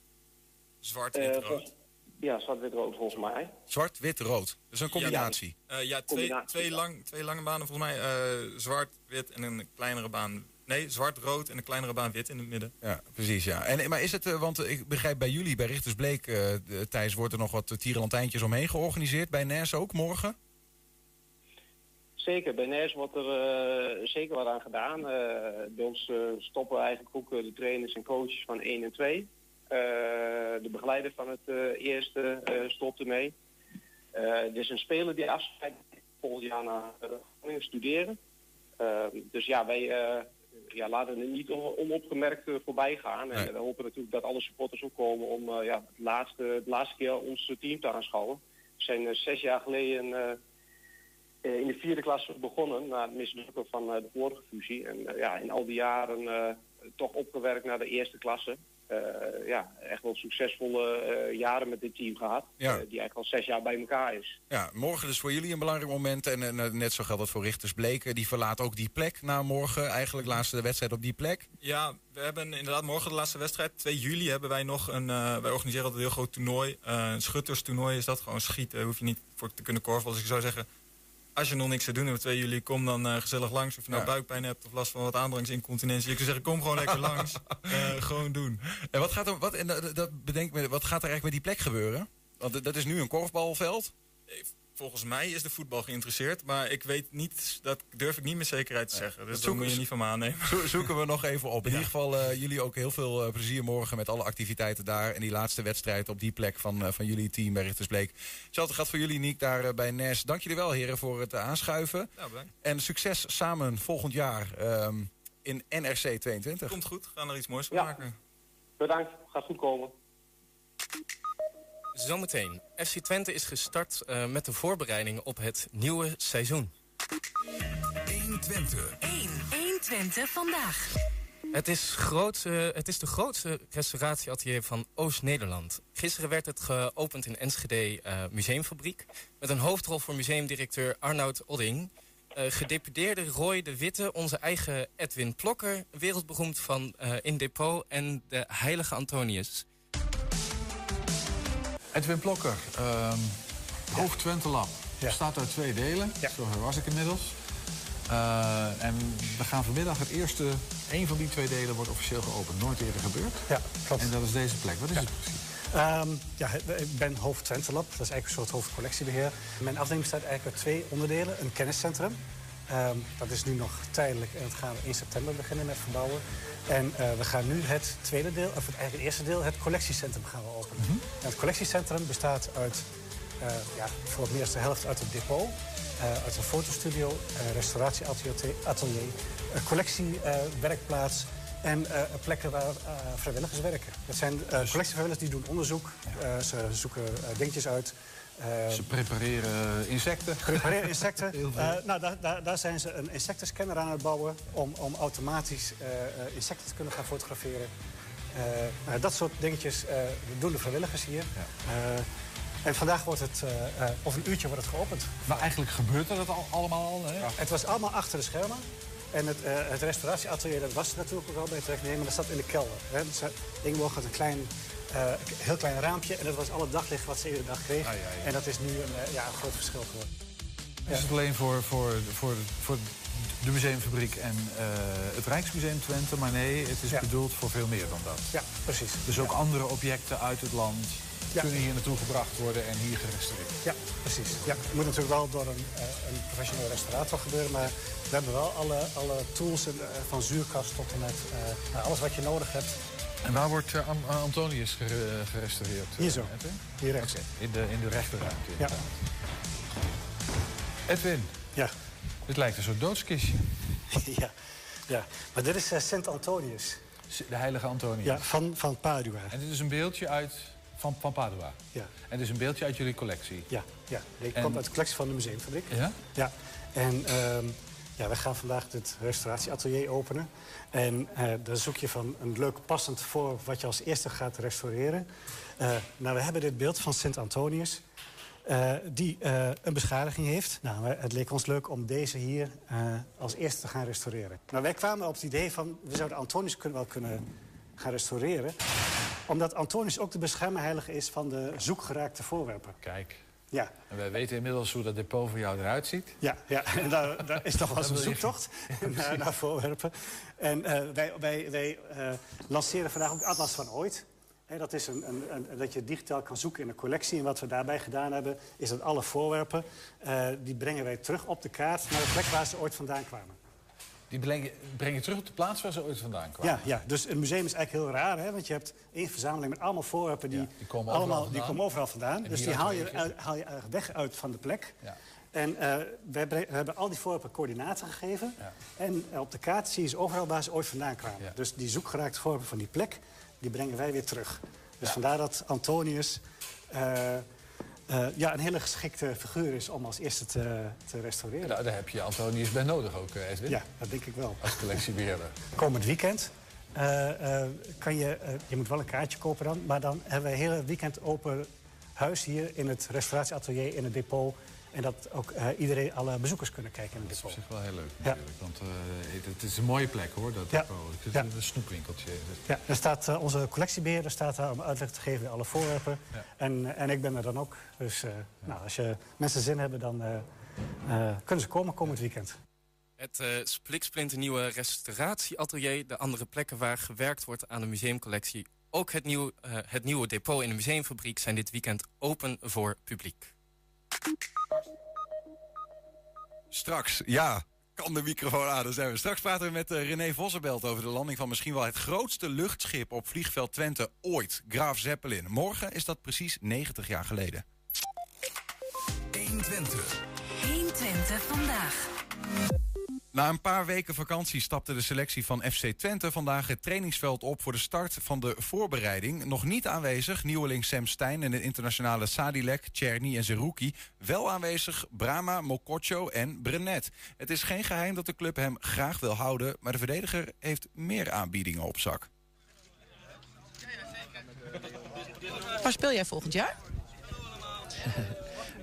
Zwart, wit, rood. Ja, zwart-wit-rood volgens mij. Zwart, wit, rood. Dus een combinatie. Eh, ja, twee, Combinatie, twee, ja. lang, twee lange banen volgens mij. eh, zwart, wit en een kleinere baan. Nee, zwart, rood en een kleinere baan wit in het midden. Ja, precies. Ja. En, maar is het, eh, want ik begrijp bij jullie, bij Richters Bleek, eh, Thijs, wordt er nog wat tierenlantijntjes omheen georganiseerd. Bij NAS ook morgen? Zeker, bij NES wordt er eh, zeker wat aan gedaan. Eh, bij ons eh, stoppen eigenlijk ook de trainers en coaches van 1 en 2. Eh, de begeleider van het eh, eerste eh, stopt ermee. Eh er is een speler die afscheid volgend jaar naar eh, Groningen studeren. Dus ja, wij, eh, ja, laten het niet on- onopgemerkt eh, voorbij gaan. En we hopen natuurlijk dat alle supporters ook komen om eh, ja, het laatste, de laatste keer ons team te aanschouwen. We zijn eh, zes jaar geleden eh, eh, in de vierde klasse begonnen na het mislukken van eh, de vorige fusie. En eh, ja, in al die jaren eh, toch opgewerkt naar de eerste klasse. Eh, ja, echt wel succesvolle eh, jaren met dit team gehad. Ja. eh, die eigenlijk al zes jaar bij elkaar is. Ja, morgen dus voor jullie een belangrijk moment. En net zo geldt dat voor Richters Bleken. Die verlaat ook die plek na morgen. Eigenlijk laatste wedstrijd op die plek. Ja, we hebben inderdaad morgen de laatste wedstrijd. 2 juli hebben wij nog een. eh, wij organiseren altijd een heel groot toernooi. Eh, een schutterstoernooi is dat. Gewoon schieten. Hoef je niet voor te kunnen korven. Als ik zou zeggen. Als je nog niks te doen hebt op 2 juli, kom dan eh, gezellig langs. Of je nou Ja. buikpijn hebt of last van wat aandrangsincontinentie. Ik zou zeggen, kom gewoon lekker langs. Eh, gewoon doen. En wat gaat er, wat, en dat, dat bedenk me, wat gaat er eigenlijk met die plek gebeuren? Want dat is nu een korfbalveld. Volgens mij is de voetbal geïnteresseerd. Maar ik weet niet, dat durf ik niet met zekerheid te zeggen. Dus dat zoeken moet je we- niet van me aannemen. Zo- zoeken we nog even op. In ieder geval eh, jullie ook heel veel eh, plezier morgen met alle activiteiten daar. En die laatste wedstrijd op die plek van, eh, van jullie team bij Richtersbleek. Hetzelfde gaat voor jullie, Niek, daar bij NES. Dank jullie wel, heren, voor het aanschuiven. Ja. En succes samen volgend jaar ehm, in NRC 22. Komt goed, we gaan er iets moois van Ja. maken. Bedankt, gaat goed komen. Zometeen. FC Twente is gestart eh, met de voorbereidingen op het nieuwe seizoen. 120. 1. 1 Twente vandaag. Het is, groot, eh, het is de grootste restauratieatelier van Oost-Nederland. Gisteren werd het geopend in Enschede eh, Museumfabriek... met een hoofdrol voor museumdirecteur Arnoud Odding. Eh, gedeputeerde Roy de Witte, onze eigen Edwin Plokker... wereldberoemd van eh, In Depot en de Heilige Antonius. Edwin Plokker, ehm Hoofd Twente Lab. Bestaat uit twee delen, zover was ik inmiddels. Eh, en we gaan vanmiddag het eerste, één van die twee delen wordt officieel geopend. Nooit eerder gebeurd. Ja, klopt. En dat is deze plek. Wat is het precies? Ehm, ja, ik ben hoofd Twente Lab. Dat is eigenlijk een soort hoofdcollectiebeheer. Mijn afdeling bestaat eigenlijk uit twee onderdelen. Een kenniscentrum. Ehm, dat is nu nog tijdelijk en dat gaan we 1 september beginnen met verbouwen. En eh, we gaan nu het tweede deel, of het, eigenlijk het eerste deel, het collectiecentrum gaan we openen. En het collectiecentrum bestaat uit, eh, ja, voor het meeste helft uit het depot, eh, uit een fotostudio, een restauratieatelier, collectiewerkplaats en plekken waar vrijwilligers werken. Dat zijn collectievrijwilligers die doen onderzoek, ze zoeken dingetjes uit. Eh, Ze prepareren insecten. Prepareren insecten. Eh, nou, daar, daar, daar zijn ze een insectenscanner aan het bouwen om, om automatisch eh, eh, insecten te kunnen gaan fotograferen. Nou, dat soort dingetjes doen de vrijwilligers hier. En vandaag wordt het, of een uurtje wordt het geopend. Maar eigenlijk gebeurt er dat al, allemaal al. Hè? Het was allemaal achter de schermen. En het, het restauratieatelier, dat was er natuurlijk ook al bij maar dat zat in de kelder. Hè. Dus, Ingeborg had een klein, eh, heel klein raampje en dat was al het daglicht wat ze iedere dag kreeg. Ah, ja, ja. En dat is nu een, eh, ja, een groot verschil geworden. Is het alleen voor, voor, voor, voor de museumfabriek en eh, het Rijksmuseum Twente? Maar nee, het is Ja. bedoeld voor veel meer dan dat. Ja, precies. Dus ook andere objecten uit het land Ja. kunnen hier naartoe gebracht worden en hier gerestaureerd. Ja, precies. Ja, het moet natuurlijk wel door een, een professioneel restaurator gebeuren, maar we hebben wel alle, alle tools en, van zuurkast tot en met nou, alles wat je nodig hebt. En waar wordt An- Antonius gere- gerestaureerd? eh, Hier zo. Edwin? Hier rechts. In de, in de rechterruimte. Ja. Edwin. Ja. Dit lijkt een soort doodskistje. ja. ja, maar dit is eh, Sint Antonius. De heilige Antonius. Ja, van, van Padua. En dit is een beeldje uit, van, van Padua. Ja. En dit is een beeldje uit jullie collectie. Ja, ja. die En- komt uit de collectie van de museumfabriek. Ja? Ja, en ehm, we gaan vandaag dit restauratieatelier openen. En eh daar zoek je van een leuk passend voor wat je als eerste gaat restaureren. Eh, nou, we hebben dit beeld van Sint Antonius. eh, die een beschadiging heeft. Nou, het leek ons leuk om deze hier als eerste te gaan restaureren. Nou, wij kwamen op het idee van... we zouden Antonius kunnen, wel kunnen gaan restaureren. Omdat Antonius ook de beschermheilige is van de zoekgeraakte voorwerpen. Kijk. Ja. En wij weten inmiddels hoe dat depot voor jou eruit ziet. Ja, ja. En daar, daar is nog wel een zoektocht naar, naar voorwerpen. En eh, wij, wij, wij eh, lanceren vandaag ook Atlas van Ooit. Dat is een, een, een- dat je digitaal kan zoeken in een collectie. En wat we daarbij gedaan hebben, is dat alle voorwerpen... eh, die brengen wij terug op de kaart naar de plek waar ze ooit vandaan kwamen. Die breng je, terug op de plaats waar ze ooit vandaan kwamen. Ja, ja, dus een museum is eigenlijk heel raar, hè? want je hebt één verzameling met allemaal voorwerpen die, die komen overal allemaal, die vandaan. komen overal vandaan. En dus die haal je, uit- haal je weg uit van de plek. Ja. En uh, we, we, hebben al die voorwerpen coördinaten gegeven. En op de kaart zie je ze overal waar ze ooit vandaan kwamen. Dus die zoekgeraakte voorwerpen van die plek, die brengen wij weer terug. Dus vandaar dat Antonius uh, uh, ja, een hele geschikte figuur is om als eerste te, te restaureren. Nou, daar heb je Antonius bij nodig ook, Edwin. Ja, dat denk ik wel. Als collectiebeheerder. Komend weekend kan je... je moet wel een kaartje kopen dan. Maar dan hebben we een hele weekend open huis hier in het restauratieatelier, in het depot. En dat ook uh, iedereen, alle bezoekers kunnen kijken in het depot. Dat is op zich wel heel leuk natuurlijk. Ja. Want uh, het is een mooie plek hoor, dat depot. Het is ja. een snoepwinkeltje. Ja, er staat, uh, onze collectiebeheerder staat daar om uitleg te geven bij alle voorwerpen. Ja. En, en ik ben er dan ook. Dus nou, als je mensen zin hebben, dan kunnen ze komen komend weekend. Het uh, spliksplinternieuwe restauratieatelier, de andere plekken waar gewerkt wordt aan de museumcollectie. Ook het, nieuw, uh, het nieuwe depot in de museumfabriek zijn dit weekend open voor publiek. Straks, ja, kan de microfoon aan. Dan zijn we. Straks praten we met uh, René Vossenbelt over de landing van misschien wel het grootste luchtschip op vliegveld Twente ooit, Graaf Zeppelin. Morgen is dat precies 90 jaar geleden. 120. 120 vandaag. Na een paar weken vakantie stapte de selectie van FC Twente vandaag het trainingsveld op voor de start van de voorbereiding. Nog niet aanwezig nieuweling Sam Stein en de internationale Sadilek, Czerny en Zerouki. Wel aanwezig Brama, Mokotjo en Brenet. Het is geen geheim dat de club hem graag wil houden, maar de verdediger heeft meer aanbiedingen op zak. Waar speel jij volgend jaar?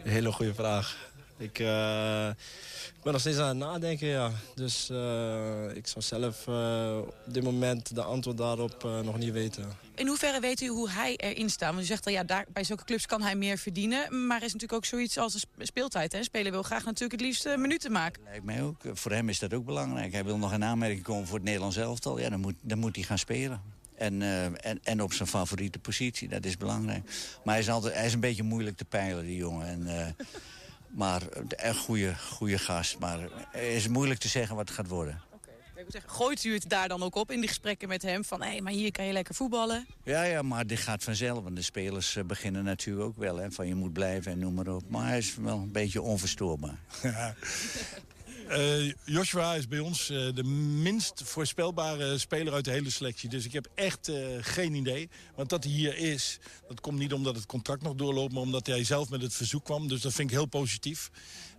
Een hele goede vraag. Ik, uh, ik ben nog steeds aan het nadenken, ja. Dus uh, ik zou zelf uh, op dit moment de antwoord daarop nog niet weten. In hoeverre weet u hoe hij erin staat? Want u zegt al, ja, daar, bij zulke clubs kan hij meer verdienen. Maar er is natuurlijk ook zoiets als een speeltijd. Hè? Speler wil graag natuurlijk het liefst minuten maken. Lijkt mij ook. Voor hem is dat ook belangrijk. Hij wil nog een aanmerking komen voor het Nederlands elftal. Ja, dan moet, dan moet hij gaan spelen. En, uh, en, en op zijn favoriete positie, dat is belangrijk. Maar hij is, altijd, hij is een beetje moeilijk te peilen, die jongen. En, uh, maar een goede, goede gast. Maar het is moeilijk te zeggen wat het gaat worden. Zeggen, gooit u het daar dan ook op in die gesprekken met hem? Van, hé, hey, maar hier kan je lekker voetballen. Ja, ja, maar dit gaat vanzelf. Want de spelers uh, beginnen natuurlijk ook wel. Hè, van je moet blijven en noem maar op. Maar hij is wel een beetje onverstoorbaar. Uh, Joshua is bij ons uh, de minst voorspelbare speler uit de hele selectie. Dus ik heb echt uh, geen idee. Want dat hij hier is, dat komt niet omdat het contract nog doorloopt... maar omdat hij zelf met het verzoek kwam. Dus dat vind ik heel positief.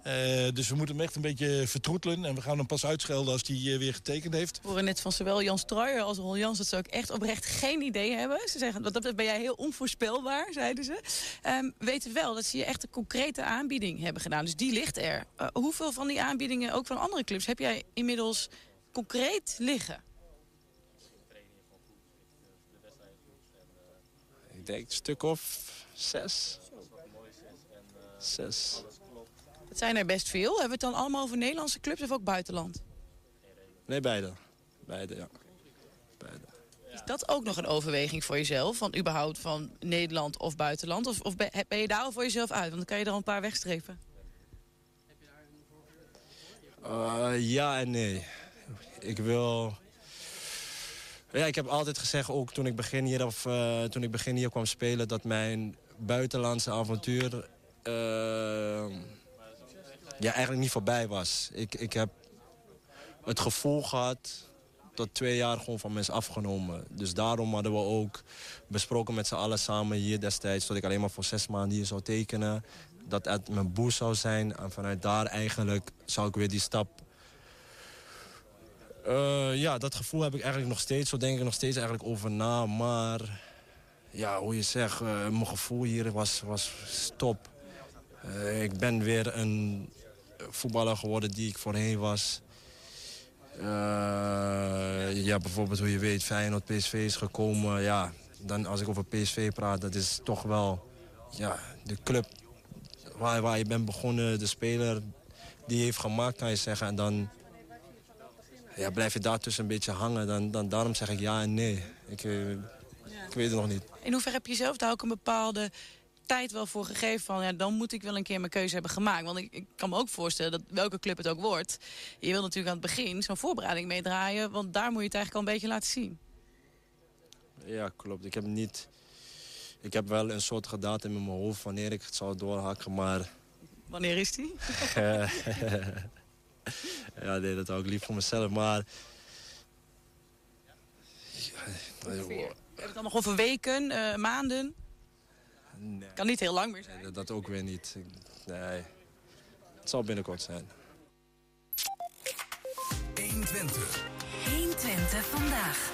Uh, dus we moeten hem echt een beetje vertroetelen. En we gaan hem pas uitschelden als hij uh, weer getekend heeft. We horen net van zowel Jan Struijer als Ron Jans... dat ze ook echt oprecht geen idee hebben. Ze zeggen, wat dat ben jij heel onvoorspelbaar, zeiden ze. Um, weten wel dat ze je echt een concrete aanbieding hebben gedaan. Dus die ligt er. Uh, hoeveel van die aanbiedingen, ook van andere clubs... heb jij inmiddels concreet liggen? Ik denk een stuk of zes. Zes. Zijn er best veel. Hebben we het dan allemaal over Nederlandse clubs of ook buitenland? Nee, beide. Beide, ja. Beide. Is dat ook nog een overweging voor jezelf? Van überhaupt van Nederland of buitenland? Of, of ben je daar al voor jezelf uit? Want dan kan je er al een paar wegstrepen. Uh, ja en nee. Ik wil... Ja, ik heb altijd gezegd, ook toen ik begin hier, of, uh, toen ik begin hier kwam spelen... dat mijn buitenlandse avontuur... Uh, ja, eigenlijk niet voorbij was. Ik, ik heb het gevoel gehad dat twee jaar gewoon van mensen afgenomen. Dus daarom hadden we ook besproken met z'n allen samen hier destijds... dat ik alleen maar voor zes maanden hier zou tekenen. Dat het mijn boer zou zijn. En vanuit daar eigenlijk zou ik weer die stap... Uh, ja, dat gevoel heb ik eigenlijk nog steeds. Zo denk ik nog steeds eigenlijk over na. Maar ja, hoe je zegt, uh, mijn gevoel hier was, was stop. Uh, ik ben weer een voetballer geworden die ik voorheen was. Uh, ja, bijvoorbeeld hoe je weet, Feyenoord, PSV is gekomen. Ja, dan als ik over PSV praat, dat is toch wel ja, de club waar, waar je bent begonnen. De speler die heeft gemaakt, kan je zeggen. En dan ja, blijf je daartussen een beetje hangen. Dan, dan, daarom zeg ik ja en nee. Ik, ja. ik weet het nog niet. In hoeverre heb je zelf daar ook een bepaalde tijd wel voor gegeven van... Ja, dan moet ik wel een keer mijn keuze hebben gemaakt. Want ik, ik kan me ook voorstellen dat welke club het ook wordt... je wil natuurlijk aan het begin zo'n voorbereiding meedraaien... want daar moet je het eigenlijk al een beetje laten zien. Ja, klopt. Ik heb niet... Ik heb wel een soort gedatum in mijn hoofd wanneer ik het zou doorhakken, maar... Wanneer is die? Ja, nee, dat hou ik lief voor mezelf, maar... Heb je het nog over weken, eh, maanden? Nee. Kan niet heel lang meer zijn. Nee, dat ook weer niet. Nee, het zal binnenkort zijn. 120. 120 vandaag.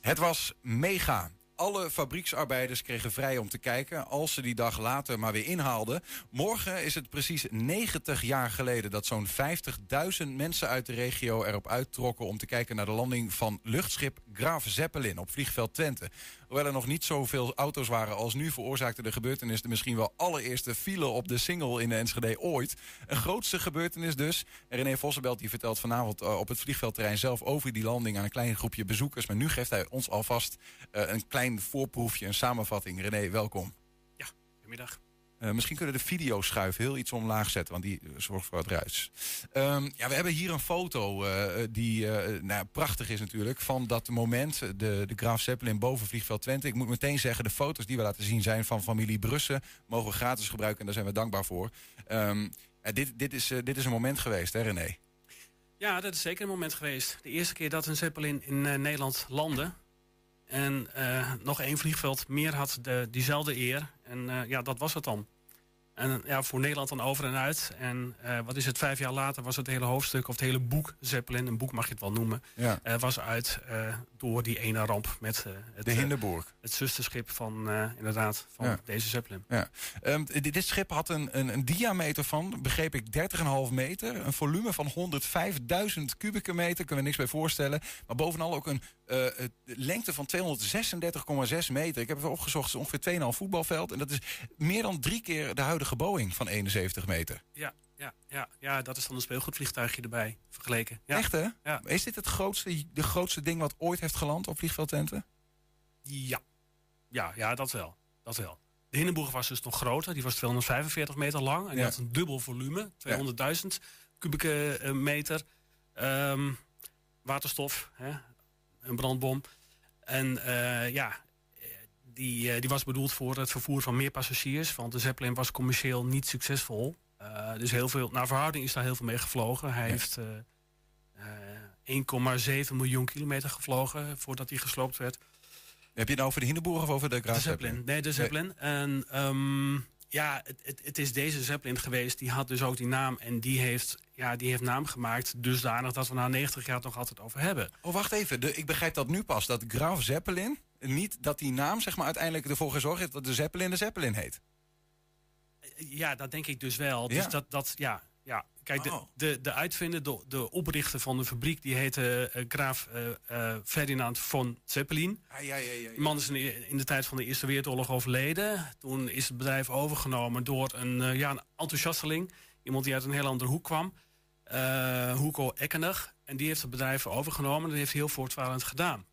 Het was mega. Alle fabrieksarbeiders kregen vrij om te kijken als ze die dag later maar weer inhaalden. Morgen is het precies 90 jaar geleden dat zo'n 50.000 mensen uit de regio erop uittrokken om te kijken naar de landing van luchtschip Graaf Zeppelin op vliegveld Twente. Hoewel er nog niet zoveel auto's waren als nu, veroorzaakte de gebeurtenis de misschien wel allereerste file op de single in de Enschede ooit. Een grootste gebeurtenis dus. En René Vossenbelt die vertelt vanavond eh, op het vliegveldterrein zelf over die landing aan een klein groepje bezoekers. Maar nu geeft hij ons alvast eh, een klein voorproefje, een samenvatting. René, welkom. Goedemiddag. Eh, misschien kunnen de videoschuif heel iets omlaag zetten, want die eh, zorgt voor het ruis. Ehm, ja, we hebben hier een foto eh, die nou, prachtig is natuurlijk van dat moment. De, de Graaf Zeppelin boven vliegveld Twente. Ik moet meteen zeggen, de foto's die we laten zien zijn van familie Brussen. Mogen we gratis gebruiken en daar zijn we dankbaar voor. Ehm, dit, dit, is, dit is een moment geweest, hè René? Ja, dat is zeker een moment geweest. De eerste keer dat een Zeppelin in Nederland landde. En nog één vliegveld meer had de, diezelfde eer. En ja, dat was het dan. En ja, voor Nederland dan over en uit. En eh, wat is het, vijf jaar later was het hele hoofdstuk... of het hele boek Zeppelin, een boek mag je het wel noemen... Ja. eh, was uit eh, door die ene ramp met het, De Hindenburg. het zusterschip van, inderdaad, van Ja. deze Zeppelin. Ja. Ehm, dit, dit schip had een, een, een diameter van, begreep ik, 30,5 meter. Een volume van 105.000 kubieke meter, kunnen we niks bij voorstellen. Maar bovenal ook een eh, lengte van 236,6 meter. Ik heb even opgezocht, het is ongeveer 2,5 voetbalveld. En dat is meer dan drie keer de huidige Boeing van 71 meter. Ja, ja, ja, ja, dat is dan een speelgoedvliegtuigje erbij vergeleken. Ja. Echt hè? Ja. Is dit het grootste, de grootste ding wat ooit heeft geland op vliegveld Twente? Ja. Ja, ja, dat wel. Dat wel. De Hindenburg was dus nog groter. Die was 245 meter lang. En die Ja. had een dubbel volume. 200.000 kubieke eh, meter. Ehm, waterstof. Hè? Een brandbom. En eh, ja, die, eh, die was bedoeld voor het vervoer van meer passagiers. Want de Zeppelin was commercieel niet succesvol. Eh, dus heel veel, naar verhouding is daar heel veel mee gevlogen. Hij heeft eh, eh, 1,7 miljoen kilometer gevlogen voordat hij gesloopt werd. Heb je het nou over de Hindenburg of over de Graaf Zeppelin. Nee, de Zeppelin. En ehm, ja, het, het, het is deze Zeppelin geweest. Die had dus ook die naam. En die heeft, ja, die heeft naam gemaakt. Dusdanig dat we na 90 jaar het nog altijd over hebben. Oh, wacht even. De, ik begrijp dat nu pas. Dat Graaf Zeppelin, niet dat die naam zeg maar, uiteindelijk ervoor gezorgd heeft dat de Zeppelin de Zeppelin heet. Ja, dat denk ik dus wel. Ja. Dus dat, dat ja, ja. Kijk, de, Oh. de, de uitvinder, de, de oprichter van de fabriek, die heette eh, graaf eh, eh, Ferdinand von Zeppelin. Ah, ja, ja, ja, Die man is in, in de tijd van de Eerste Wereldoorlog overleden. Toen is het bedrijf overgenomen door een, eh, ja, een enthousiasteling. Iemand die uit een heel andere hoek kwam. eh Hugo Eckenig. En die heeft het bedrijf overgenomen. En dat heeft heel voortvarend gedaan.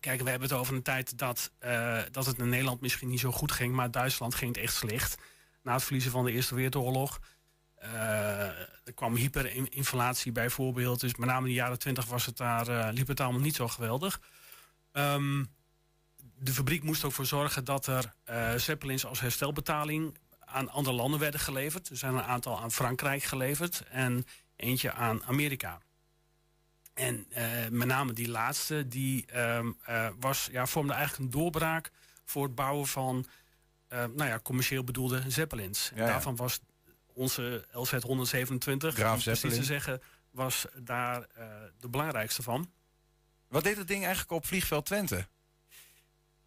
Kijk, we hebben het over een tijd dat, eh, dat het in Nederland misschien niet zo goed ging. Maar Duitsland ging het echt slecht. Na het verliezen van de Eerste Wereldoorlog. Eh, er kwam hyperinflatie bijvoorbeeld. Dus met name in de jaren twintig was het daar, eh, liep het allemaal niet zo geweldig. Ehm, de fabriek moest ook voor zorgen dat er eh, Zeppelins als herstelbetaling aan andere landen werden geleverd. Er zijn een aantal aan Frankrijk geleverd en eentje aan Amerika. En met name die laatste, die ehm, eh, was, ja, vormde eigenlijk een doorbraak voor het bouwen van nou ja, commercieel bedoelde Zeppelins. En Ja, ja. daarvan was onze LZ 127, Graaf om precies te zeggen, was daar eh, de belangrijkste van. Wat deed het ding eigenlijk op vliegveld Twente?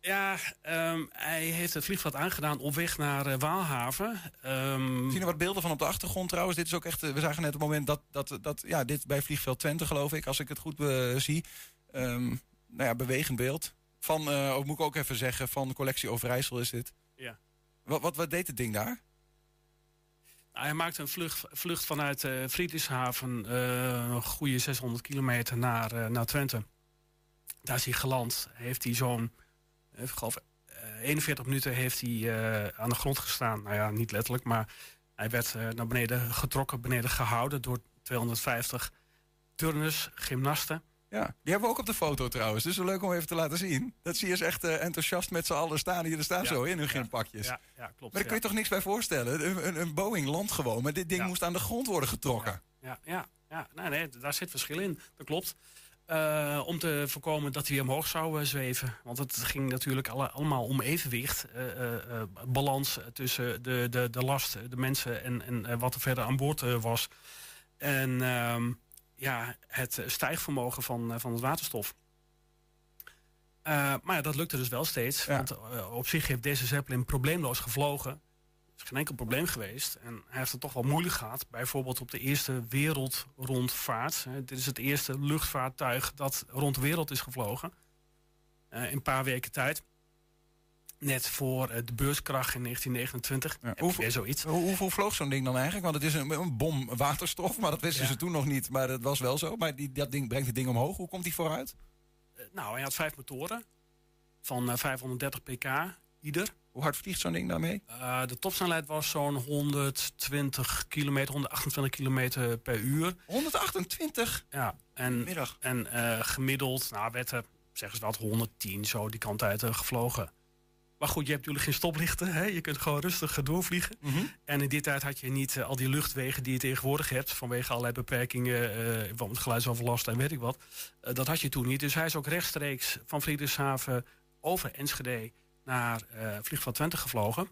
Ja, ehm, hij heeft het vliegveld aangedaan op weg naar eh, Waalhaven. We zien er wat beelden van op de achtergrond trouwens. Dit is ook echt, eh, we zagen net het moment dat, dat, dat ja, dit bij vliegveld Twente geloof ik, als ik het goed zie. Ehm, nou ja, bewegend beeld. Van, ook moet ik ook even zeggen, van de collectie Overijssel is dit. Ja. Wat, wat, wat deed het ding daar? Hij maakte een vlucht, vlucht vanuit eh, een goede 600 kilometer naar, eh, naar Twente. Daar is hij geland. Heeft hij zo'n, ik geloof, eh, 41 minuten heeft hij aan de grond gestaan. Nou ja, niet letterlijk, maar hij werd naar beneden getrokken, beneden gehouden door 250 turners, gymnasten. Ja, die hebben we ook op de foto trouwens. Dus leuk om even te laten zien. Dat zie je eens echt eh, enthousiast met z'n allen staan. Hier staan Ja, zo in hun ja, ginpakjes. Ja, ja, klopt. Maar daar kun je toch niks bij voorstellen? Een, een, een Boeing landt gewoon, maar dit ding moest aan de grond worden getrokken. Ja, ja, ja. Nee, nee, daar zit verschil in. Dat klopt. Eh, om te voorkomen dat hij weer omhoog zou eh, zweven. Want het ging natuurlijk alle- allemaal om evenwicht. balans tussen de, de, de last, de mensen en, en wat er verder aan boord was. En ehm, ja, het stijgvermogen van, eh, van het waterstof. Eh, maar ja, dat lukte dus wel steeds. Want eh, op zich heeft deze Zeppelin probleemloos gevlogen. Er is geen enkel probleem geweest. En hij heeft het toch wel moeilijk gehad. Bijvoorbeeld op de eerste wereldrondvaart. Dit is het eerste luchtvaartuig dat rond de wereld is gevlogen. Eh, in een paar weken tijd. Net voor eh, de beurskracht in 1929. Heb je Hoeveel, zoiets. hoe- hoeveel vloog zo'n ding dan eigenlijk? Want het is een, een bom waterstof, maar dat wisten Ja. ze toen nog niet. Maar dat was wel zo. Maar die, dat ding brengt het ding omhoog. Hoe komt die vooruit? Eh, nou, hij had vijf motoren. Van eh, 530 pk ieder. Hoe hard vliegt zo'n ding daarmee? Eh, de topsnelheid was zo'n 120 kilometer, 128 kilometer per uur. 128? Ja, en, Middag. en eh, gemiddeld nou, werd er, zeggen ze wat, 110 zo die kant uit eh, gevlogen. Maar goed, je hebt natuurlijk geen stoplichten. Hè? Je kunt gewoon rustig eh, doorvliegen. En in die tijd had je niet eh, al die luchtwegen die je tegenwoordig hebt... vanwege allerlei beperkingen, eh bijvoorbeeld geluidsoverlast en weet ik wat. Dat had je toen niet. Dus hij is ook rechtstreeks van Friedrichshaven over Enschede... naar Vliegveld Twente gevlogen.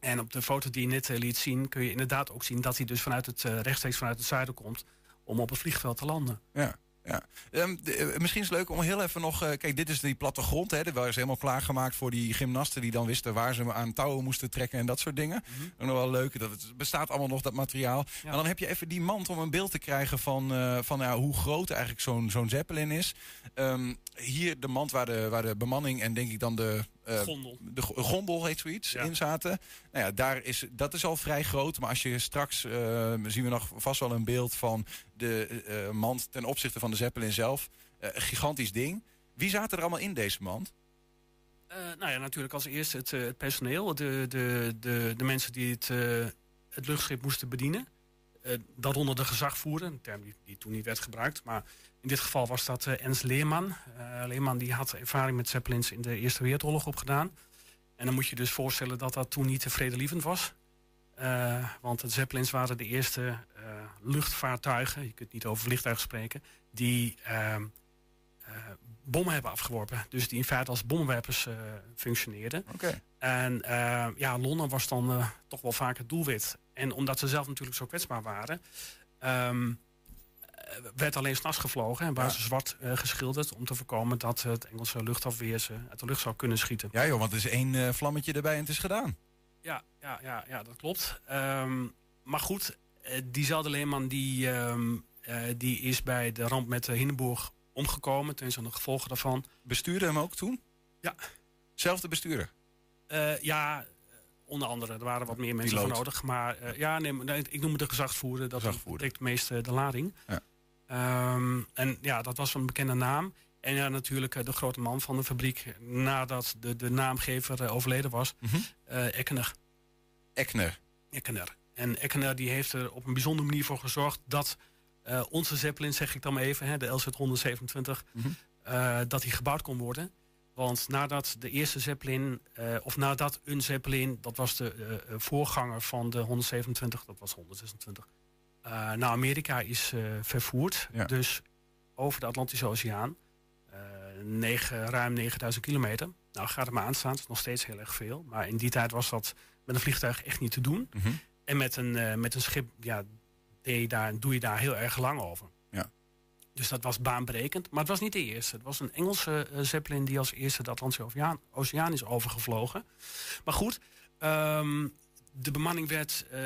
En op de foto die je net liet zien... kun je inderdaad ook zien dat hij dus vanuit het, rechtstreeks vanuit het zuiden komt... om op het vliegveld te landen. Ja. Ja. Ehm, de- eh, misschien is het leuk om heel even nog... eh, kijk, dit is die plattegrond. Hè, dat was helemaal klaargemaakt voor die gymnasten... die dan wisten waar ze aan touwen moesten trekken en dat soort dingen. Ook nog wel leuk. Dat het bestaat allemaal nog, dat materiaal. Maar dan heb je even die mand om een beeld te krijgen... van, eh, van ja, hoe groot eigenlijk zo'n zo'n Zeppelin is. Ehm, hier de mand waar de, waar de bemanning en denk ik dan de... eh, Gondel. De go- gondel heet zoiets, in zaten. Nou ja, daar is, dat is al vrij groot. Maar als je straks, eh, zien we nog vast wel een beeld van de eh, mand ten opzichte van de Zeppelin zelf. Een gigantisch ding. Wie zaten er allemaal in deze mand? Nou ja, natuurlijk als eerste het, het personeel. De, de, de, de mensen die het, het luchtschip moesten bedienen. Eh, daaronder de gezagvoerder, een term die, die toen niet werd gebruikt. Maar in dit geval was dat eh Ernst Leerman. Leerman die had ervaring met Zeppelins in de Eerste Wereldoorlog opgedaan. En dan moet je dus voorstellen dat dat toen niet te vredelievend was. Eh, want de Zeppelins waren de eerste eh, luchtvaartuigen, je kunt niet over vliegtuigen spreken, die ehm, eh, bommen hebben afgeworpen. Dus die in feite als bommenwerpers functioneerden. Oké. En ja, Londen was dan toch wel vaak het doelwit. En omdat ze zelf natuurlijk zo kwetsbaar waren, eh, werd alleen s'nachts gevlogen en waren ze zwart eh, geschilderd om te voorkomen dat het Engelse luchtafweer ze uit de lucht zou kunnen schieten. Ja joh, want er is één eh, vlammetje erbij en het is gedaan. Ja, ja, ja, ja dat klopt. Ehm, maar goed, eh, diezelfde Leeman die, eh, die is bij de ramp met de Hindenburg omgekomen. Ten zijn de gevolgen daarvan. Bestuurde hem ook toen? Ja. Zelfde bestuurder? Eh, ja, onder andere. Er waren wat meer mensen Piloot. voor nodig. Maar eh, ja, nee, ik noem het de gezagvoerder. Dat betekent het meeste de lading. Ja. Ehm, en ja, dat was een bekende naam. En ja, natuurlijk eh, de grote man van de fabriek. Nadat de, de naamgever eh, overleden was. eh Eckener. Ekner. Eckener. En Eckener die heeft er op een bijzondere manier voor gezorgd dat eh, onze Zeppelin, zeg ik dan maar even, hè, de LZ 127, eh, dat die gebouwd kon worden. Want nadat de eerste Zeppelin, eh, of nadat een Zeppelin, dat was de eh, eh, voorganger van de 127, dat was 126, eh, naar Amerika is eh, vervoerd. Dus over de Atlantische Oceaan. Eh, negen, ruim 9000 kilometer. Nou, gaat er maar aan staan. Het is nog steeds heel erg veel. Maar in die tijd was dat met een vliegtuig echt niet te doen. En met een, eh, met een schip ja, deed je daar, doe je daar heel erg lang over. Ja. Dus dat was baanbrekend. Maar het was niet de eerste. Het was een Engelse eh, Zeppelin die als eerste de Atlantische Oceaan, Oceaan is overgevlogen. Maar goed, ehm, de bemanning werd eh,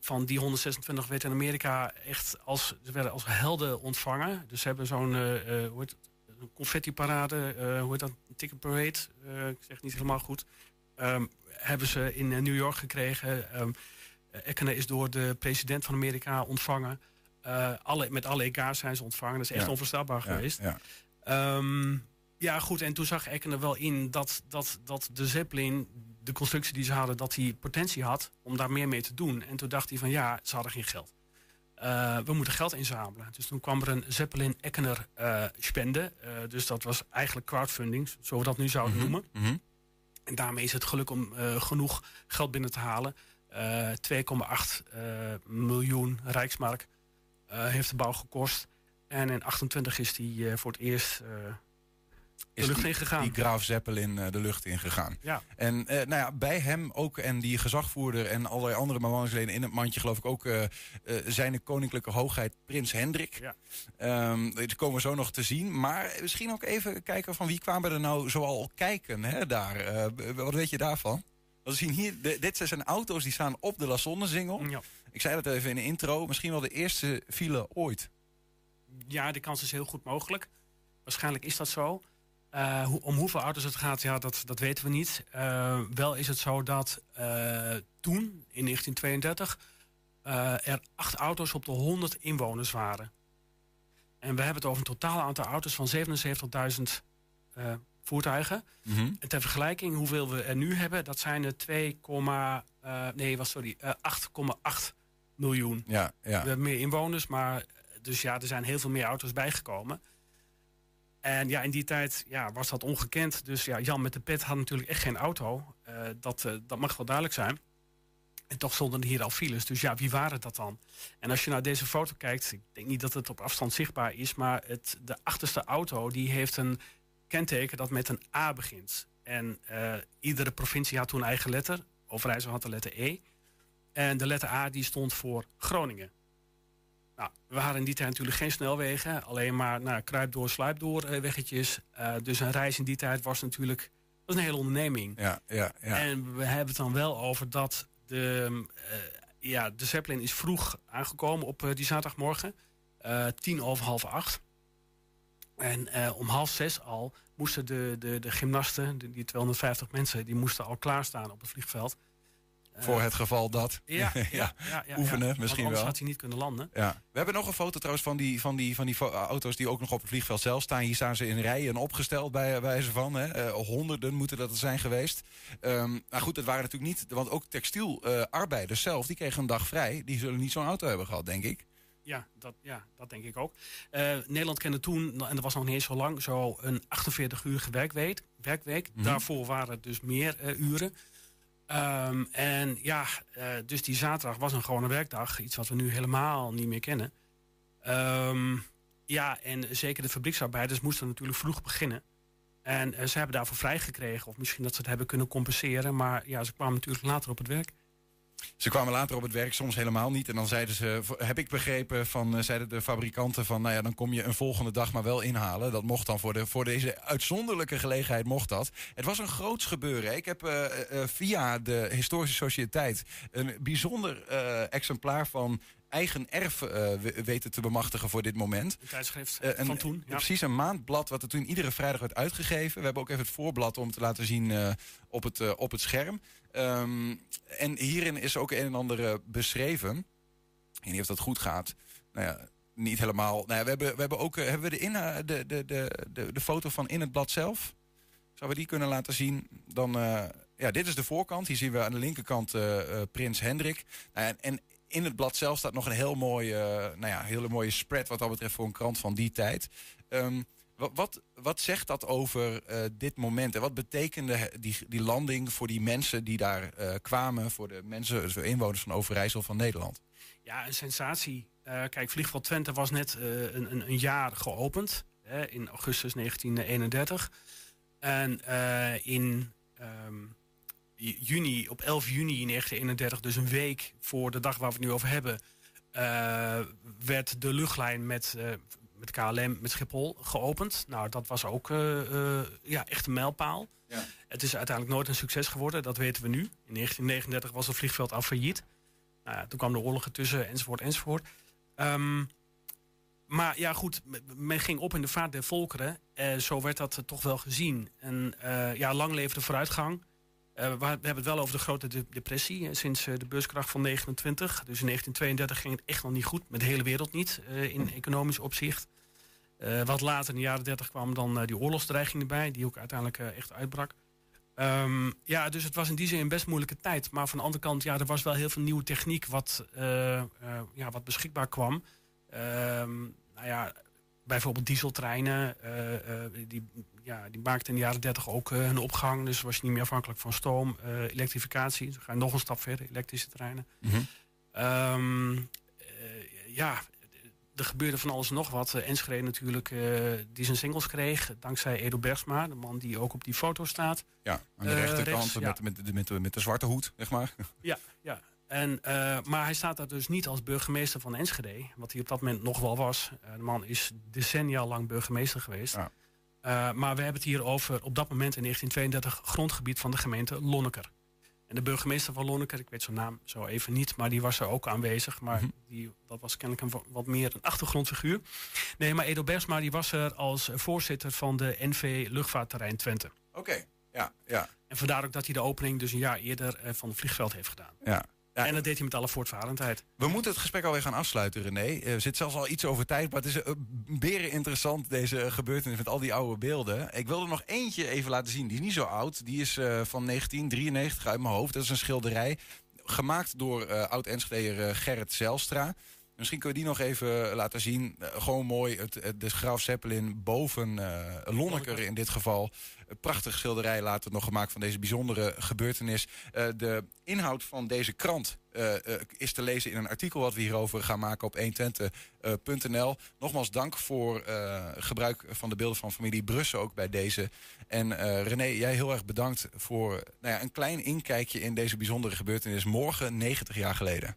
van die 126 werd in Amerika echt als, ze werden als helden ontvangen. Dus ze hebben zo'n hoe heet het? een confetti-parade, hoe heet dat? Een ticket parade, ik zeg het niet helemaal goed. Ehm, hebben ze in New York gekregen. Ekene is door de president van Amerika ontvangen. Alle, met alle EK's zijn ze ontvangen. Dat is echt Ja. onvoorstelbaar Ja, geweest. ja. Ehm, ja, goed. En toen zag Ekene wel in dat, dat, dat de Zeppelin, de constructie die ze hadden, dat die potentie had om daar meer mee te doen. En toen dacht hij van ja, ze hadden geen geld. Eh, we moeten geld inzamelen. Dus toen kwam er een Zeppelin Eckener eh, spende. Eh, dus dat was eigenlijk crowdfunding, zoals we dat nu zouden Mhm, noemen. mhm. En daarmee is het geluk om genoeg geld binnen te halen. Eh 2,8 eh, miljoen Rijksmark heeft de bouw gekost. En in 28 is die voor het eerst eh, de Is lucht die, ingegaan. Die Graaf Zeppelin eh, de lucht ingegaan. Ja. En eh, nou ja, bij hem ook en die gezagvoerder en allerlei andere bemanningsleden in het mandje, geloof ik ook eh, zijn koninklijke hoogheid Prins Hendrik. Ja. Dat komen we zo nog te zien. Maar misschien ook even kijken van wie kwamen er nou zoal kijken hè, daar. Wat weet je daarvan? We zien hier, de- dit zijn auto's die staan op de La Sonne-singel. Ja. Ik zei dat even in de intro. Misschien wel de eerste file ooit. Ja, de kans is heel goed mogelijk. Waarschijnlijk is dat zo. Eh, hoe- om hoeveel auto's het gaat, ja, dat, dat weten we niet. Eh, wel is het zo dat eh, toen, in 1932, eh, er acht auto's op de 100 inwoners waren. En we hebben het over een totaal aantal auto's van 77.000 eh, voertuigen. Mhm. En ter vergelijking, hoeveel we er nu hebben, dat zijn er 2, eh, nee, was sorry, eh, 8,8 miljoen. Ja, ja. We hebben meer inwoners, maar dus ja, er zijn heel veel meer auto's bijgekomen. En ja, in die tijd ja, was dat ongekend. Dus ja, Jan met de pet had natuurlijk echt geen auto. Eh, dat, eh, dat mag wel duidelijk zijn. En toch stonden er hier al files. Dus ja, wie waren dat dan? En als je naar deze foto kijkt, ik denk niet dat het op afstand zichtbaar is, maar het, de achterste auto die heeft een kenteken dat met een A begint. En eh, iedere provincie had toen eigen letter. Overijssel had de letter E. En de letter A die stond voor Groningen. Nou, we hadden in die tijd natuurlijk geen snelwegen. Alleen maar nou, kruip door, sluip door eh, weggetjes. Eh, dus een reis in die tijd was natuurlijk was een hele onderneming. Ja, ja, ja. En we hebben het dan wel over dat de, eh, ja, de Zeppelin is vroeg aangekomen op die zaterdagmorgen. tien over half acht. En om half zes al moesten de, de, de gymnasten, de, die 250 mensen, die moesten al klaarstaan op het vliegveld. Eh, Voor het geval dat. Ja, ja. Oefenen misschien wel. had hij niet kunnen landen. Ja. We hebben nog een foto trouwens van die, van die, van die fo- auto's die ook nog op het vliegveld zelf staan. Hier staan ze in rijen opgesteld bij wijze van. Hè. Eh, honderden moeten dat er zijn geweest. Ehm maar goed, het waren natuurlijk niet... Want ook textielarbeiders zelf, die kregen een dag vrij. Die zullen niet zo'n auto hebben gehad, denk ik. Ja, dat, ja, dat denk ik ook. Eh, Nederland kende toen, en dat was nog niet eens zo lang, zo een 48-urige werkweek. werkweek. Mhm. Daarvoor waren het dus meer eh, uren. Ehm, en ja, eh, dus die zaterdag was een gewone werkdag. Iets wat we nu helemaal niet meer kennen. Ehm, ja, en zeker de fabrieksarbeiders moesten natuurlijk vroeg beginnen. En eh, ze hebben daarvoor vrijgekregen. Of misschien dat ze het hebben kunnen compenseren. Maar ja, ze kwamen natuurlijk later op het werk. Ze kwamen later op het werk, soms helemaal niet. En dan zeiden ze, heb ik begrepen, van, eh, zeiden de fabrikanten van... nou ja, dan kom je een volgende dag maar wel inhalen. Dat mocht dan voor, de, voor deze uitzonderlijke gelegenheid mocht dat. Het was een groots gebeuren. Ik heb eh, eh, via de Historische Sociëteit... een bijzonder exemplaar van eigen erf eh, we- weten te bemachtigen voor dit moment. Een tijdschrift Eh, een- van toen. Ja. Precies een maandblad wat er toen iedere vrijdag werd uitgegeven. We hebben ook even het voorblad om te laten zien eh, op, het, op het scherm. Ehm, en hierin is ook een en ander beschreven. Ik weet niet of dat goed gaat. Nou ja, niet helemaal. Nou ja, we, hebben, we hebben ook hebben we de, inha- de, de, de, de, de foto van in het blad zelf. Zouden we die kunnen laten zien? Dan, ja, dit is de voorkant. Hier zien we aan de linkerkant Prins Hendrik. Nou ja, en in het blad zelf staat nog een heel mooie, eh, nou ja, hele mooie spread wat dat betreft voor een krant van die tijd. Ehm, wat, wat, zegt dat over eh, dit moment? En wat betekende die, die landing voor die mensen die daar eh, kwamen, voor de mensen, de inwoners van Overijssel van Nederland? Ja, een sensatie. Kijk, Vliegveld Twente was net een, een, een jaar geopend. Hè, in augustus 1931. En in ehm, juni, op 11 juni 1931, dus een week voor de dag waar we het nu over hebben... eh, werd de luchtlijn met, eh, met KLM, met Schiphol, geopend. Nou, dat was ook eh, ja, echt een mijlpaal. Ja. Het is uiteindelijk nooit een succes geworden, dat weten we nu. In 1939 was het vliegveld al failliet. Nou ja, toen kwam de oorlog ertussen, enzovoort, enzovoort. Ehm, maar ja, goed, men ging op in de vaart der volkeren. Zo werd dat toch wel gezien. En ja, lang leefde de vooruitgang. Eh, we, hebben het wel over de grote de- depressie eh, sinds eh, de beurskracht van 29. Dus in 1932 ging het echt nog niet goed, met de hele wereld niet, in economisch opzicht. Wat later in de jaren 30 kwam dan die oorlogsdreiging erbij, die ook uiteindelijk echt uitbrak. Ehm, ja, dus het was in die zin een best moeilijke tijd. Maar van de andere kant, ja, er was wel heel veel nieuwe techniek wat, ja, wat beschikbaar kwam. Ehm, nou ja, bijvoorbeeld dieseltreinen, die, ja, die maakten in de jaren 30 ook eh, hun opgang. Dus was je niet meer afhankelijk van stoom. Eh, elektrificatie, dan ga je nog een stap verder, elektrische treinen. Mhm. Ehm, eh, ja, er gebeurde van alles en nog wat. Enschede natuurlijk, die zijn singles kreeg. Dankzij Edo Bergsma, de man die ook op die foto staat. Ja, aan de rechterkant rechts, ja. met, met, met, met, de- zwarte hoed, zeg maar. Ja, ja. En, maar hij staat daar dus niet als burgemeester van Enschede. Wat hij op dat moment nog wel was. De man is decennia lang burgemeester geweest. Maar we hebben het hier over op dat moment in 1932 grondgebied van de gemeente Lonneker. En de burgemeester van Lonneker, ik weet zijn naam zo even niet, maar die was er ook aanwezig. Maar die, dat was kennelijk een wa- wat meer een achtergrondfiguur. Nee, maar Edo Bergsma die was er als voorzitter van de NV Luchtvaartterrein Twente. Oké, ja, ja. En vandaar ook dat hij de opening dus een jaar eerder eh, van het vliegveld heeft gedaan. Ja. En dat deed hij met alle voortvarendheid. We moeten het gesprek alweer gaan afsluiten, René. Eh, We zitten zelfs al iets over tijd, maar het is uh, beren interessant, deze gebeurtenis met al die oude beelden. Ik wil er nog eentje even laten zien. Die is niet zo oud. Die is eh, van 1993 uit mijn hoofd. Dat is een schilderij gemaakt door eh oud-Enschedeer eh, Gerrit Zelstra. Misschien kun je die nog even laten zien. Eh, gewoon mooi, het, het- de Graaf Zeppelin boven eh Lonneker in dit geval. Een prachtig schilderij later nog gemaakt van deze bijzondere gebeurtenis. Eh, de inhoud van deze krant eh, eh, is te lezen in een artikel wat we hierover gaan maken op 120.nl. Nogmaals dank voor eh, gebruik van de beelden van familie Brussen ook bij deze. En eh, René, jij heel erg bedankt voor nou ja, een klein inkijkje in deze bijzondere gebeurtenis. Morgen, 90 jaar geleden.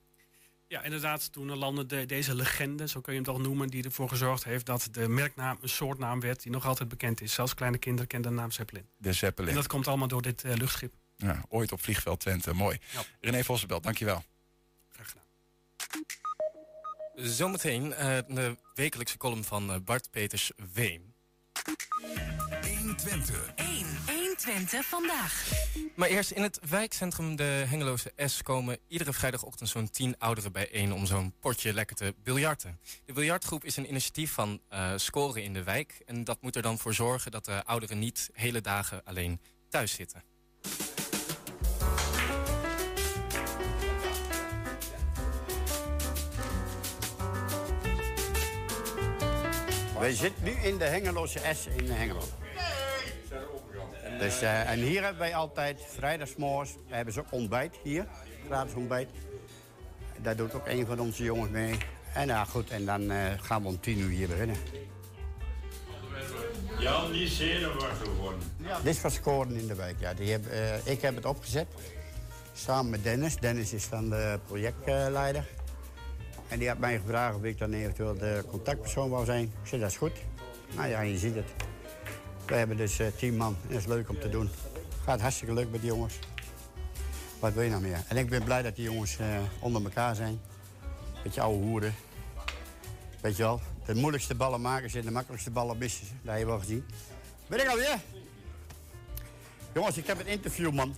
Ja, inderdaad, toen landde de, deze legende, zo kun je hem toch noemen, die ervoor gezorgd heeft dat de merknaam een soortnaam werd die nog altijd bekend is. Zelfs kleine kinderen kennen de naam Zeppelin. De Zeppelin. En dat komt allemaal door dit eh, luchtschip. Ja, ooit op vliegveld Twente, mooi. René Vossenbelt, dankjewel. Zometeen eh, de wekelijkse column van eh, Bart Peters Weem. 120. 1. 120 vandaag. Maar eerst in het wijkcentrum de Hengeloze S komen iedere vrijdagochtend zo'n tien ouderen bijeen om zo'n potje lekker te biljarten. De biljartgroep is een initiatief van eh, Scoren in de wijk. En dat moet er dan voor zorgen dat de ouderen niet hele dagen alleen thuis zitten. Wij zitten nu in de Hengeloze S in Hengelo. Dus, eh, en hier hebben wij altijd vrijdagsmorgens hebben ze ook ontbijt hier. Gratis ontbijt. Daar doet ook een van onze jongens mee. En ja, goed, en dan eh, gaan we om tien uur hier beginnen. Jan, die zenuwachtig geworden. Dit is van Scoren in de wijk. Ja. Die heb, eh, ik heb het opgezet. Samen met Dennis. Dennis is dan de projectleider. En die had mij gevraagd of ik dan eventueel de contactpersoon wou zijn. Ik zei, dat is goed. Nou ja, je ziet het. We hebben dus eh, tien man. Dat is leuk om te doen. Gaat hartstikke leuk met die jongens. Wat wil je nou meer? En ik ben blij dat die jongens eh, onder elkaar zijn. Beetje oude hoeren. Weet je wel, de moeilijkste ballen maken ze en de makkelijkste ballen missen ze. Dat heb je wel gezien. Ben ik alweer? Jongens, ik heb een interview, man.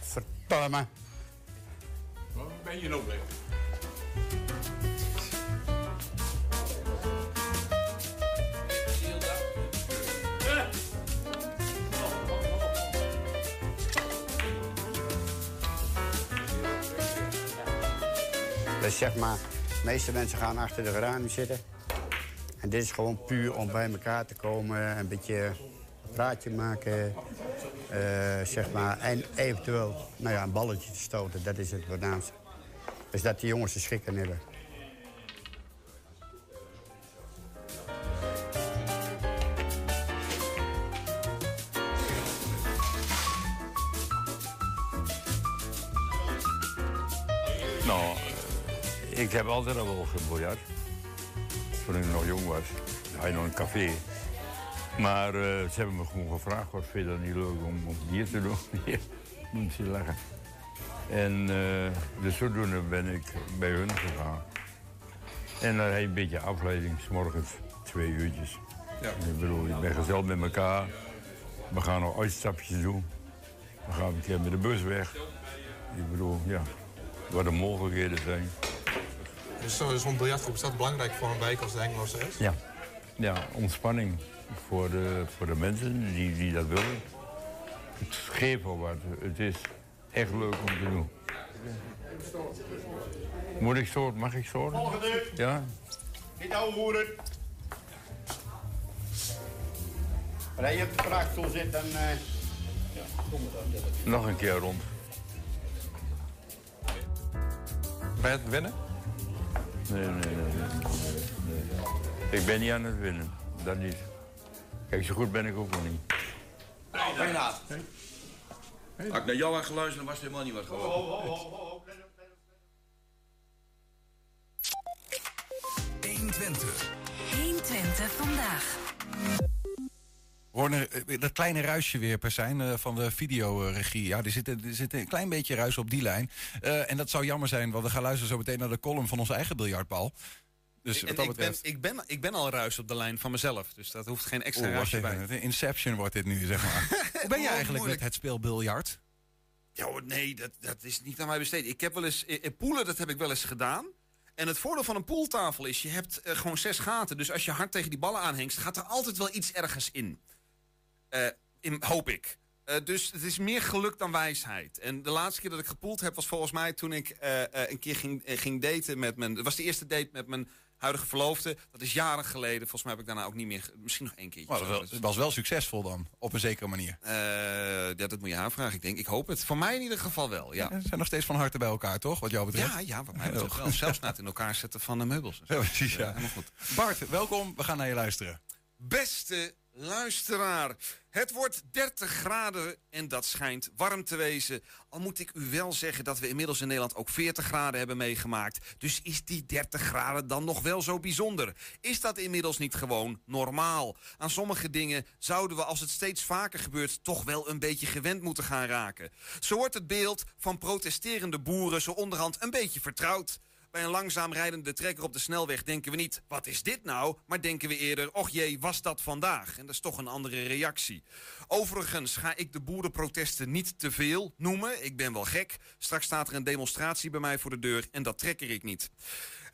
Verdomme. Waar ben je nou weg? Dus zeg maar, de meeste mensen gaan achter de geranium zitten. En dit is gewoon puur om bij elkaar te komen, een beetje een praatje maken. eh, zeg maar, en eventueel nou ja, een balletje te stoten, dat is het voornaamste. Dus dat die jongens er schik aan hebben. Ik heb altijd al wel gebiljart. Toen ik nog jong was. Had je nog een café. Maar eh, ze hebben me gewoon gevraagd, wat vind je dat niet leuk om, om hier te doen? Moet ze lachen. En uh, dus zodoende ben ik bij hun gegaan. En dan heb je een beetje afleiding, 's morgens twee uurtjes. Ja. Ik bedoel, je bent gezellig met elkaar. We gaan nog uitstapjes doen. We gaan een keer met de bus weg. Ik bedoel, ja, wat de mogelijkheden zijn. Dus zo- zo'n biljartgroep, is dat belangrijk voor een wijk als de Hengeloze S? Ja, ja ontspanning voor de, voor de mensen die, die dat willen. Het geeft wel wat. Het is echt leuk om te doen. Moet ik zo? Mag ik zo? Volgende. Ja? Niet ouwe hoeren. Als je op de vraagstoel zit, dan... eh Nog een keer rond. Ben je het winnen? Nee, nee, nee. Ik ben niet aan het winnen. Dat niet. Kijk, zo goed ben ik ook nog niet. Bernhard. Had ik naar jou had geluisterd, dan was het helemaal niet wat geworden. 120. 120 vandaag. Eh, dat kleine ruisje weer, Persijn, eh, van de videoregie. Ja, er zit, er zit een klein beetje ruis op die lijn. Eh, en dat zou jammer zijn, want we gaan luisteren zo meteen naar de column van onze eigen biljartbal. Dus En wat dat ik, ben, ik, ben, ik ben al ruis op de lijn van mezelf. Dus dat hoeft geen extra Oeh, wacht ruisje bij. Inception wordt dit nu, zeg maar. Hoe ben je Oh, eigenlijk moeilijk. met het speel biljart? Ja, hoor, nee, dat, dat is niet aan mij besteed. Ik heb wel eens, poelen, dat heb ik wel eens gedaan. En het voordeel van een pooltafel is, je hebt gewoon zes gaten. Dus als je hard tegen die ballen aanhengst, gaat er altijd wel iets ergens in. Eh, in hoop ik. Eh, dus het is meer geluk dan wijsheid. En de laatste keer dat ik gepoeld heb, was volgens mij toen ik eh, een keer ging, ging daten met mijn... Het was de eerste date met mijn huidige verloofde. Dat is jaren geleden. Volgens mij heb ik daarna ook niet meer... Misschien nog één keertje. Maar het was wel succesvol dan, op een zekere manier. Ja, dat moet je haar vragen. Ik denk, ik hoop het. Voor mij in ieder geval wel, ja. Zijn nog steeds van harte bij elkaar, toch? Wat jou betreft? Ja, ja, wat mij betreft wel. Zelfs na het in elkaar zetten van de meubels. Ja, precies, ja. Helemaal goed. Bart, welkom. We gaan naar je luisteren. Beste luisteraar, het wordt 30 graden en dat schijnt warm te wezen. Al moet ik u wel zeggen dat we inmiddels in Nederland ook 40 graden hebben meegemaakt. Dus is die 30 graden dan nog wel zo bijzonder? Is dat inmiddels niet gewoon normaal? Aan sommige dingen zouden we, als het steeds vaker gebeurt, toch wel een beetje gewend moeten gaan raken. Zo wordt het beeld van protesterende boeren zo onderhand een beetje vertrouwd. Bij een langzaam rijdende trekker op de snelweg denken we niet... wat is dit nou? Maar denken we eerder... och jee, was dat vandaag? En dat is toch een andere reactie. Overigens ga ik de boerenprotesten niet te veel noemen. Ik ben wel gek. Straks staat er een demonstratie bij mij voor de deur... en dat trekker ik niet.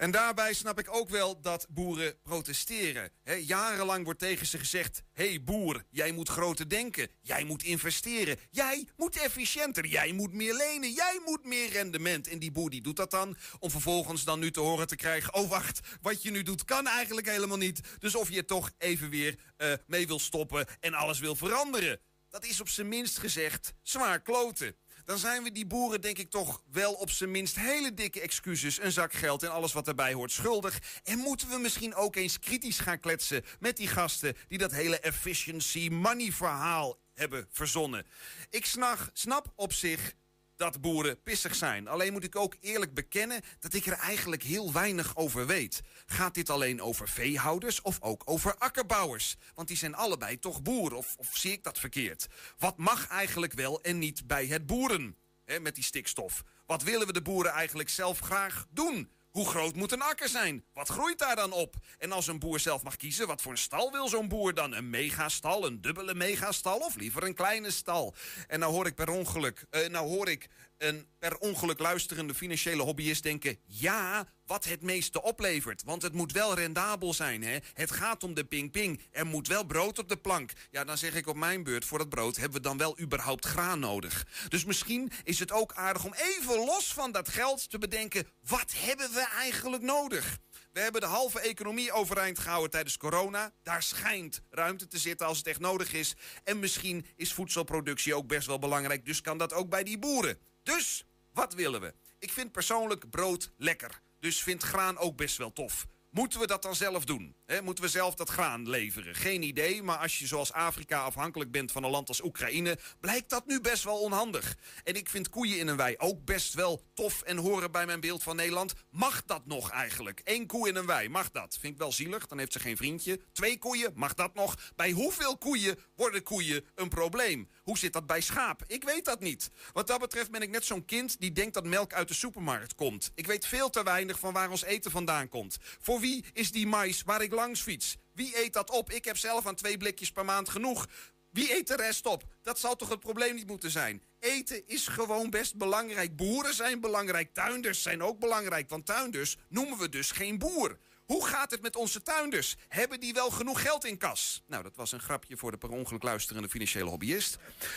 En daarbij snap ik ook wel dat boeren protesteren. Jarenlang wordt tegen ze gezegd... hé hey boer, jij moet groter denken. Jij moet investeren. Jij moet efficiënter. Jij moet meer lenen. Jij moet meer rendement. En die boer die doet dat dan... om vervolgens dan nu te horen te krijgen... oh wacht, wat je nu doet kan eigenlijk helemaal niet. Dus of je toch even weer eh, mee wil stoppen... en alles wil veranderen. Dat is op zijn minst gezegd zwaar kloten dan zijn we die boeren denk ik toch wel op zijn minst hele dikke excuses, een zak geld en alles wat erbij hoort schuldig. En moeten we misschien ook eens kritisch gaan kletsen met die gasten die dat hele efficiency money verhaal hebben verzonnen. Ik snag, snap op zich dat boeren pissig zijn. Alleen moet ik ook eerlijk bekennen dat ik er eigenlijk heel weinig over weet. Gaat dit alleen over veehouders of ook over akkerbouwers? Want die zijn allebei toch boeren, of, of zie ik dat verkeerd? Wat mag eigenlijk wel en niet bij het boeren? Met die stikstof. Wat willen we de boeren eigenlijk zelf graag doen? Hoe groot moet een akker zijn? Wat groeit daar dan op? En als een boer zelf mag kiezen, wat voor een stal wil zo'n boer dan? Een megastal, een dubbele megastal of liever een kleine stal? En nou hoor ik per ongeluk, eh, nou hoor ik een per ongeluk luisterende financiële hobbyist denken... ja, wat het meeste oplevert. Want het moet wel rendabel zijn, hè? Het gaat om de ping-ping. Er moet wel brood op de plank. Ja, dan zeg ik op mijn beurt, voor dat brood hebben we dan wel überhaupt graan nodig. Dus misschien is het ook aardig om even los van dat geld te bedenken... wat hebben we eigenlijk nodig? We hebben de halve economie overeind gehouden tijdens corona. Daar schijnt ruimte te zitten als het echt nodig is. En misschien is voedselproductie ook best wel belangrijk. Dus kan dat ook bij die boeren. Dus, wat willen we? Ik vind persoonlijk brood lekker. Dus vind graan ook best wel tof. Moeten we dat dan zelf doen? Moeten we zelf dat graan leveren? Geen idee, maar als je zoals Afrika afhankelijk bent van een land als Oekraïne... blijkt dat nu best wel onhandig. En ik vind koeien in een wei ook best wel tof en horen bij mijn beeld van Nederland. Mag dat nog eigenlijk? Eén koe in een wei, mag dat? Vind ik wel zielig, dan heeft ze geen vriendje. Twee koeien, mag dat nog? Bij hoeveel koeien worden koeien een probleem? Hoe zit dat bij schaap? Ik weet dat niet. Wat dat betreft ben ik net zo'n kind die denkt dat melk uit de supermarkt komt. Ik weet veel te weinig van waar ons eten vandaan komt. Voor wie is die mais waar ik langs fiets? Wie eet dat op? Ik heb zelf aan twee blikjes per maand genoeg. Wie eet de rest op? Dat zal toch het probleem niet moeten zijn? Eten is gewoon best belangrijk. Boeren zijn belangrijk. Tuinders zijn ook belangrijk. Want tuinders noemen we dus geen boer. Hoe gaat het met onze tuinders? Hebben die wel genoeg geld in kas? Nou, dat was een grapje voor de per ongeluk luisterende financiële hobbyist.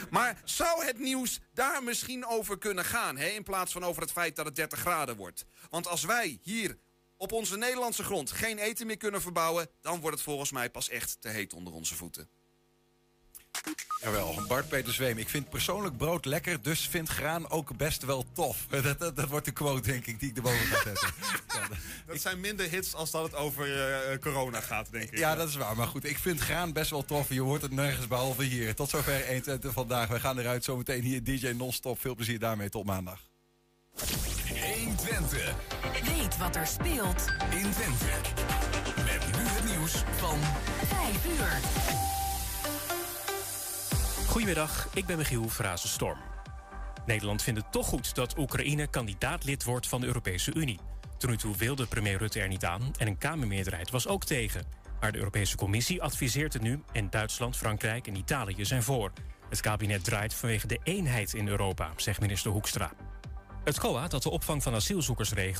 Maar zou het nieuws daar misschien over kunnen gaan? Hè? In plaats van over het feit dat het 30 graden wordt. Want als wij hier op onze Nederlandse grond geen eten meer kunnen verbouwen... dan wordt het volgens mij pas echt te heet onder onze voeten. Jawel, Bart Peter Zweem. Ik vind persoonlijk brood lekker, dus vind graan ook best wel tof. Dat, dat, dat wordt de quote, denk ik, die ik erboven ga zetten. Dat zijn minder hits als dat het over eh, corona gaat, denk ik. Ja, dat is waar. Maar goed, ik vind graan best wel tof. Je hoort het nergens behalve hier. Tot zover 120 vandaag. We gaan eruit zometeen hier DJ Non-Stop. Veel plezier daarmee. Tot maandag. 120. Weet wat er speelt in Twente. Met nu het nieuws van 5 uur. Goedemiddag, ik ben Michiel Frazenstorm. Nederland vindt het toch goed dat Oekraïne kandidaatlid wordt van de Europese Unie. Tot nu toe wilde premier Rutte er niet aan en een Kamermeerderheid was ook tegen. Maar de Europese Commissie adviseert het nu en Duitsland, Frankrijk en Italië zijn voor. Het kabinet draait vanwege de eenheid in Europa, zegt minister Hoekstra. Het COA, dat de opvang van asielzoekers regelt,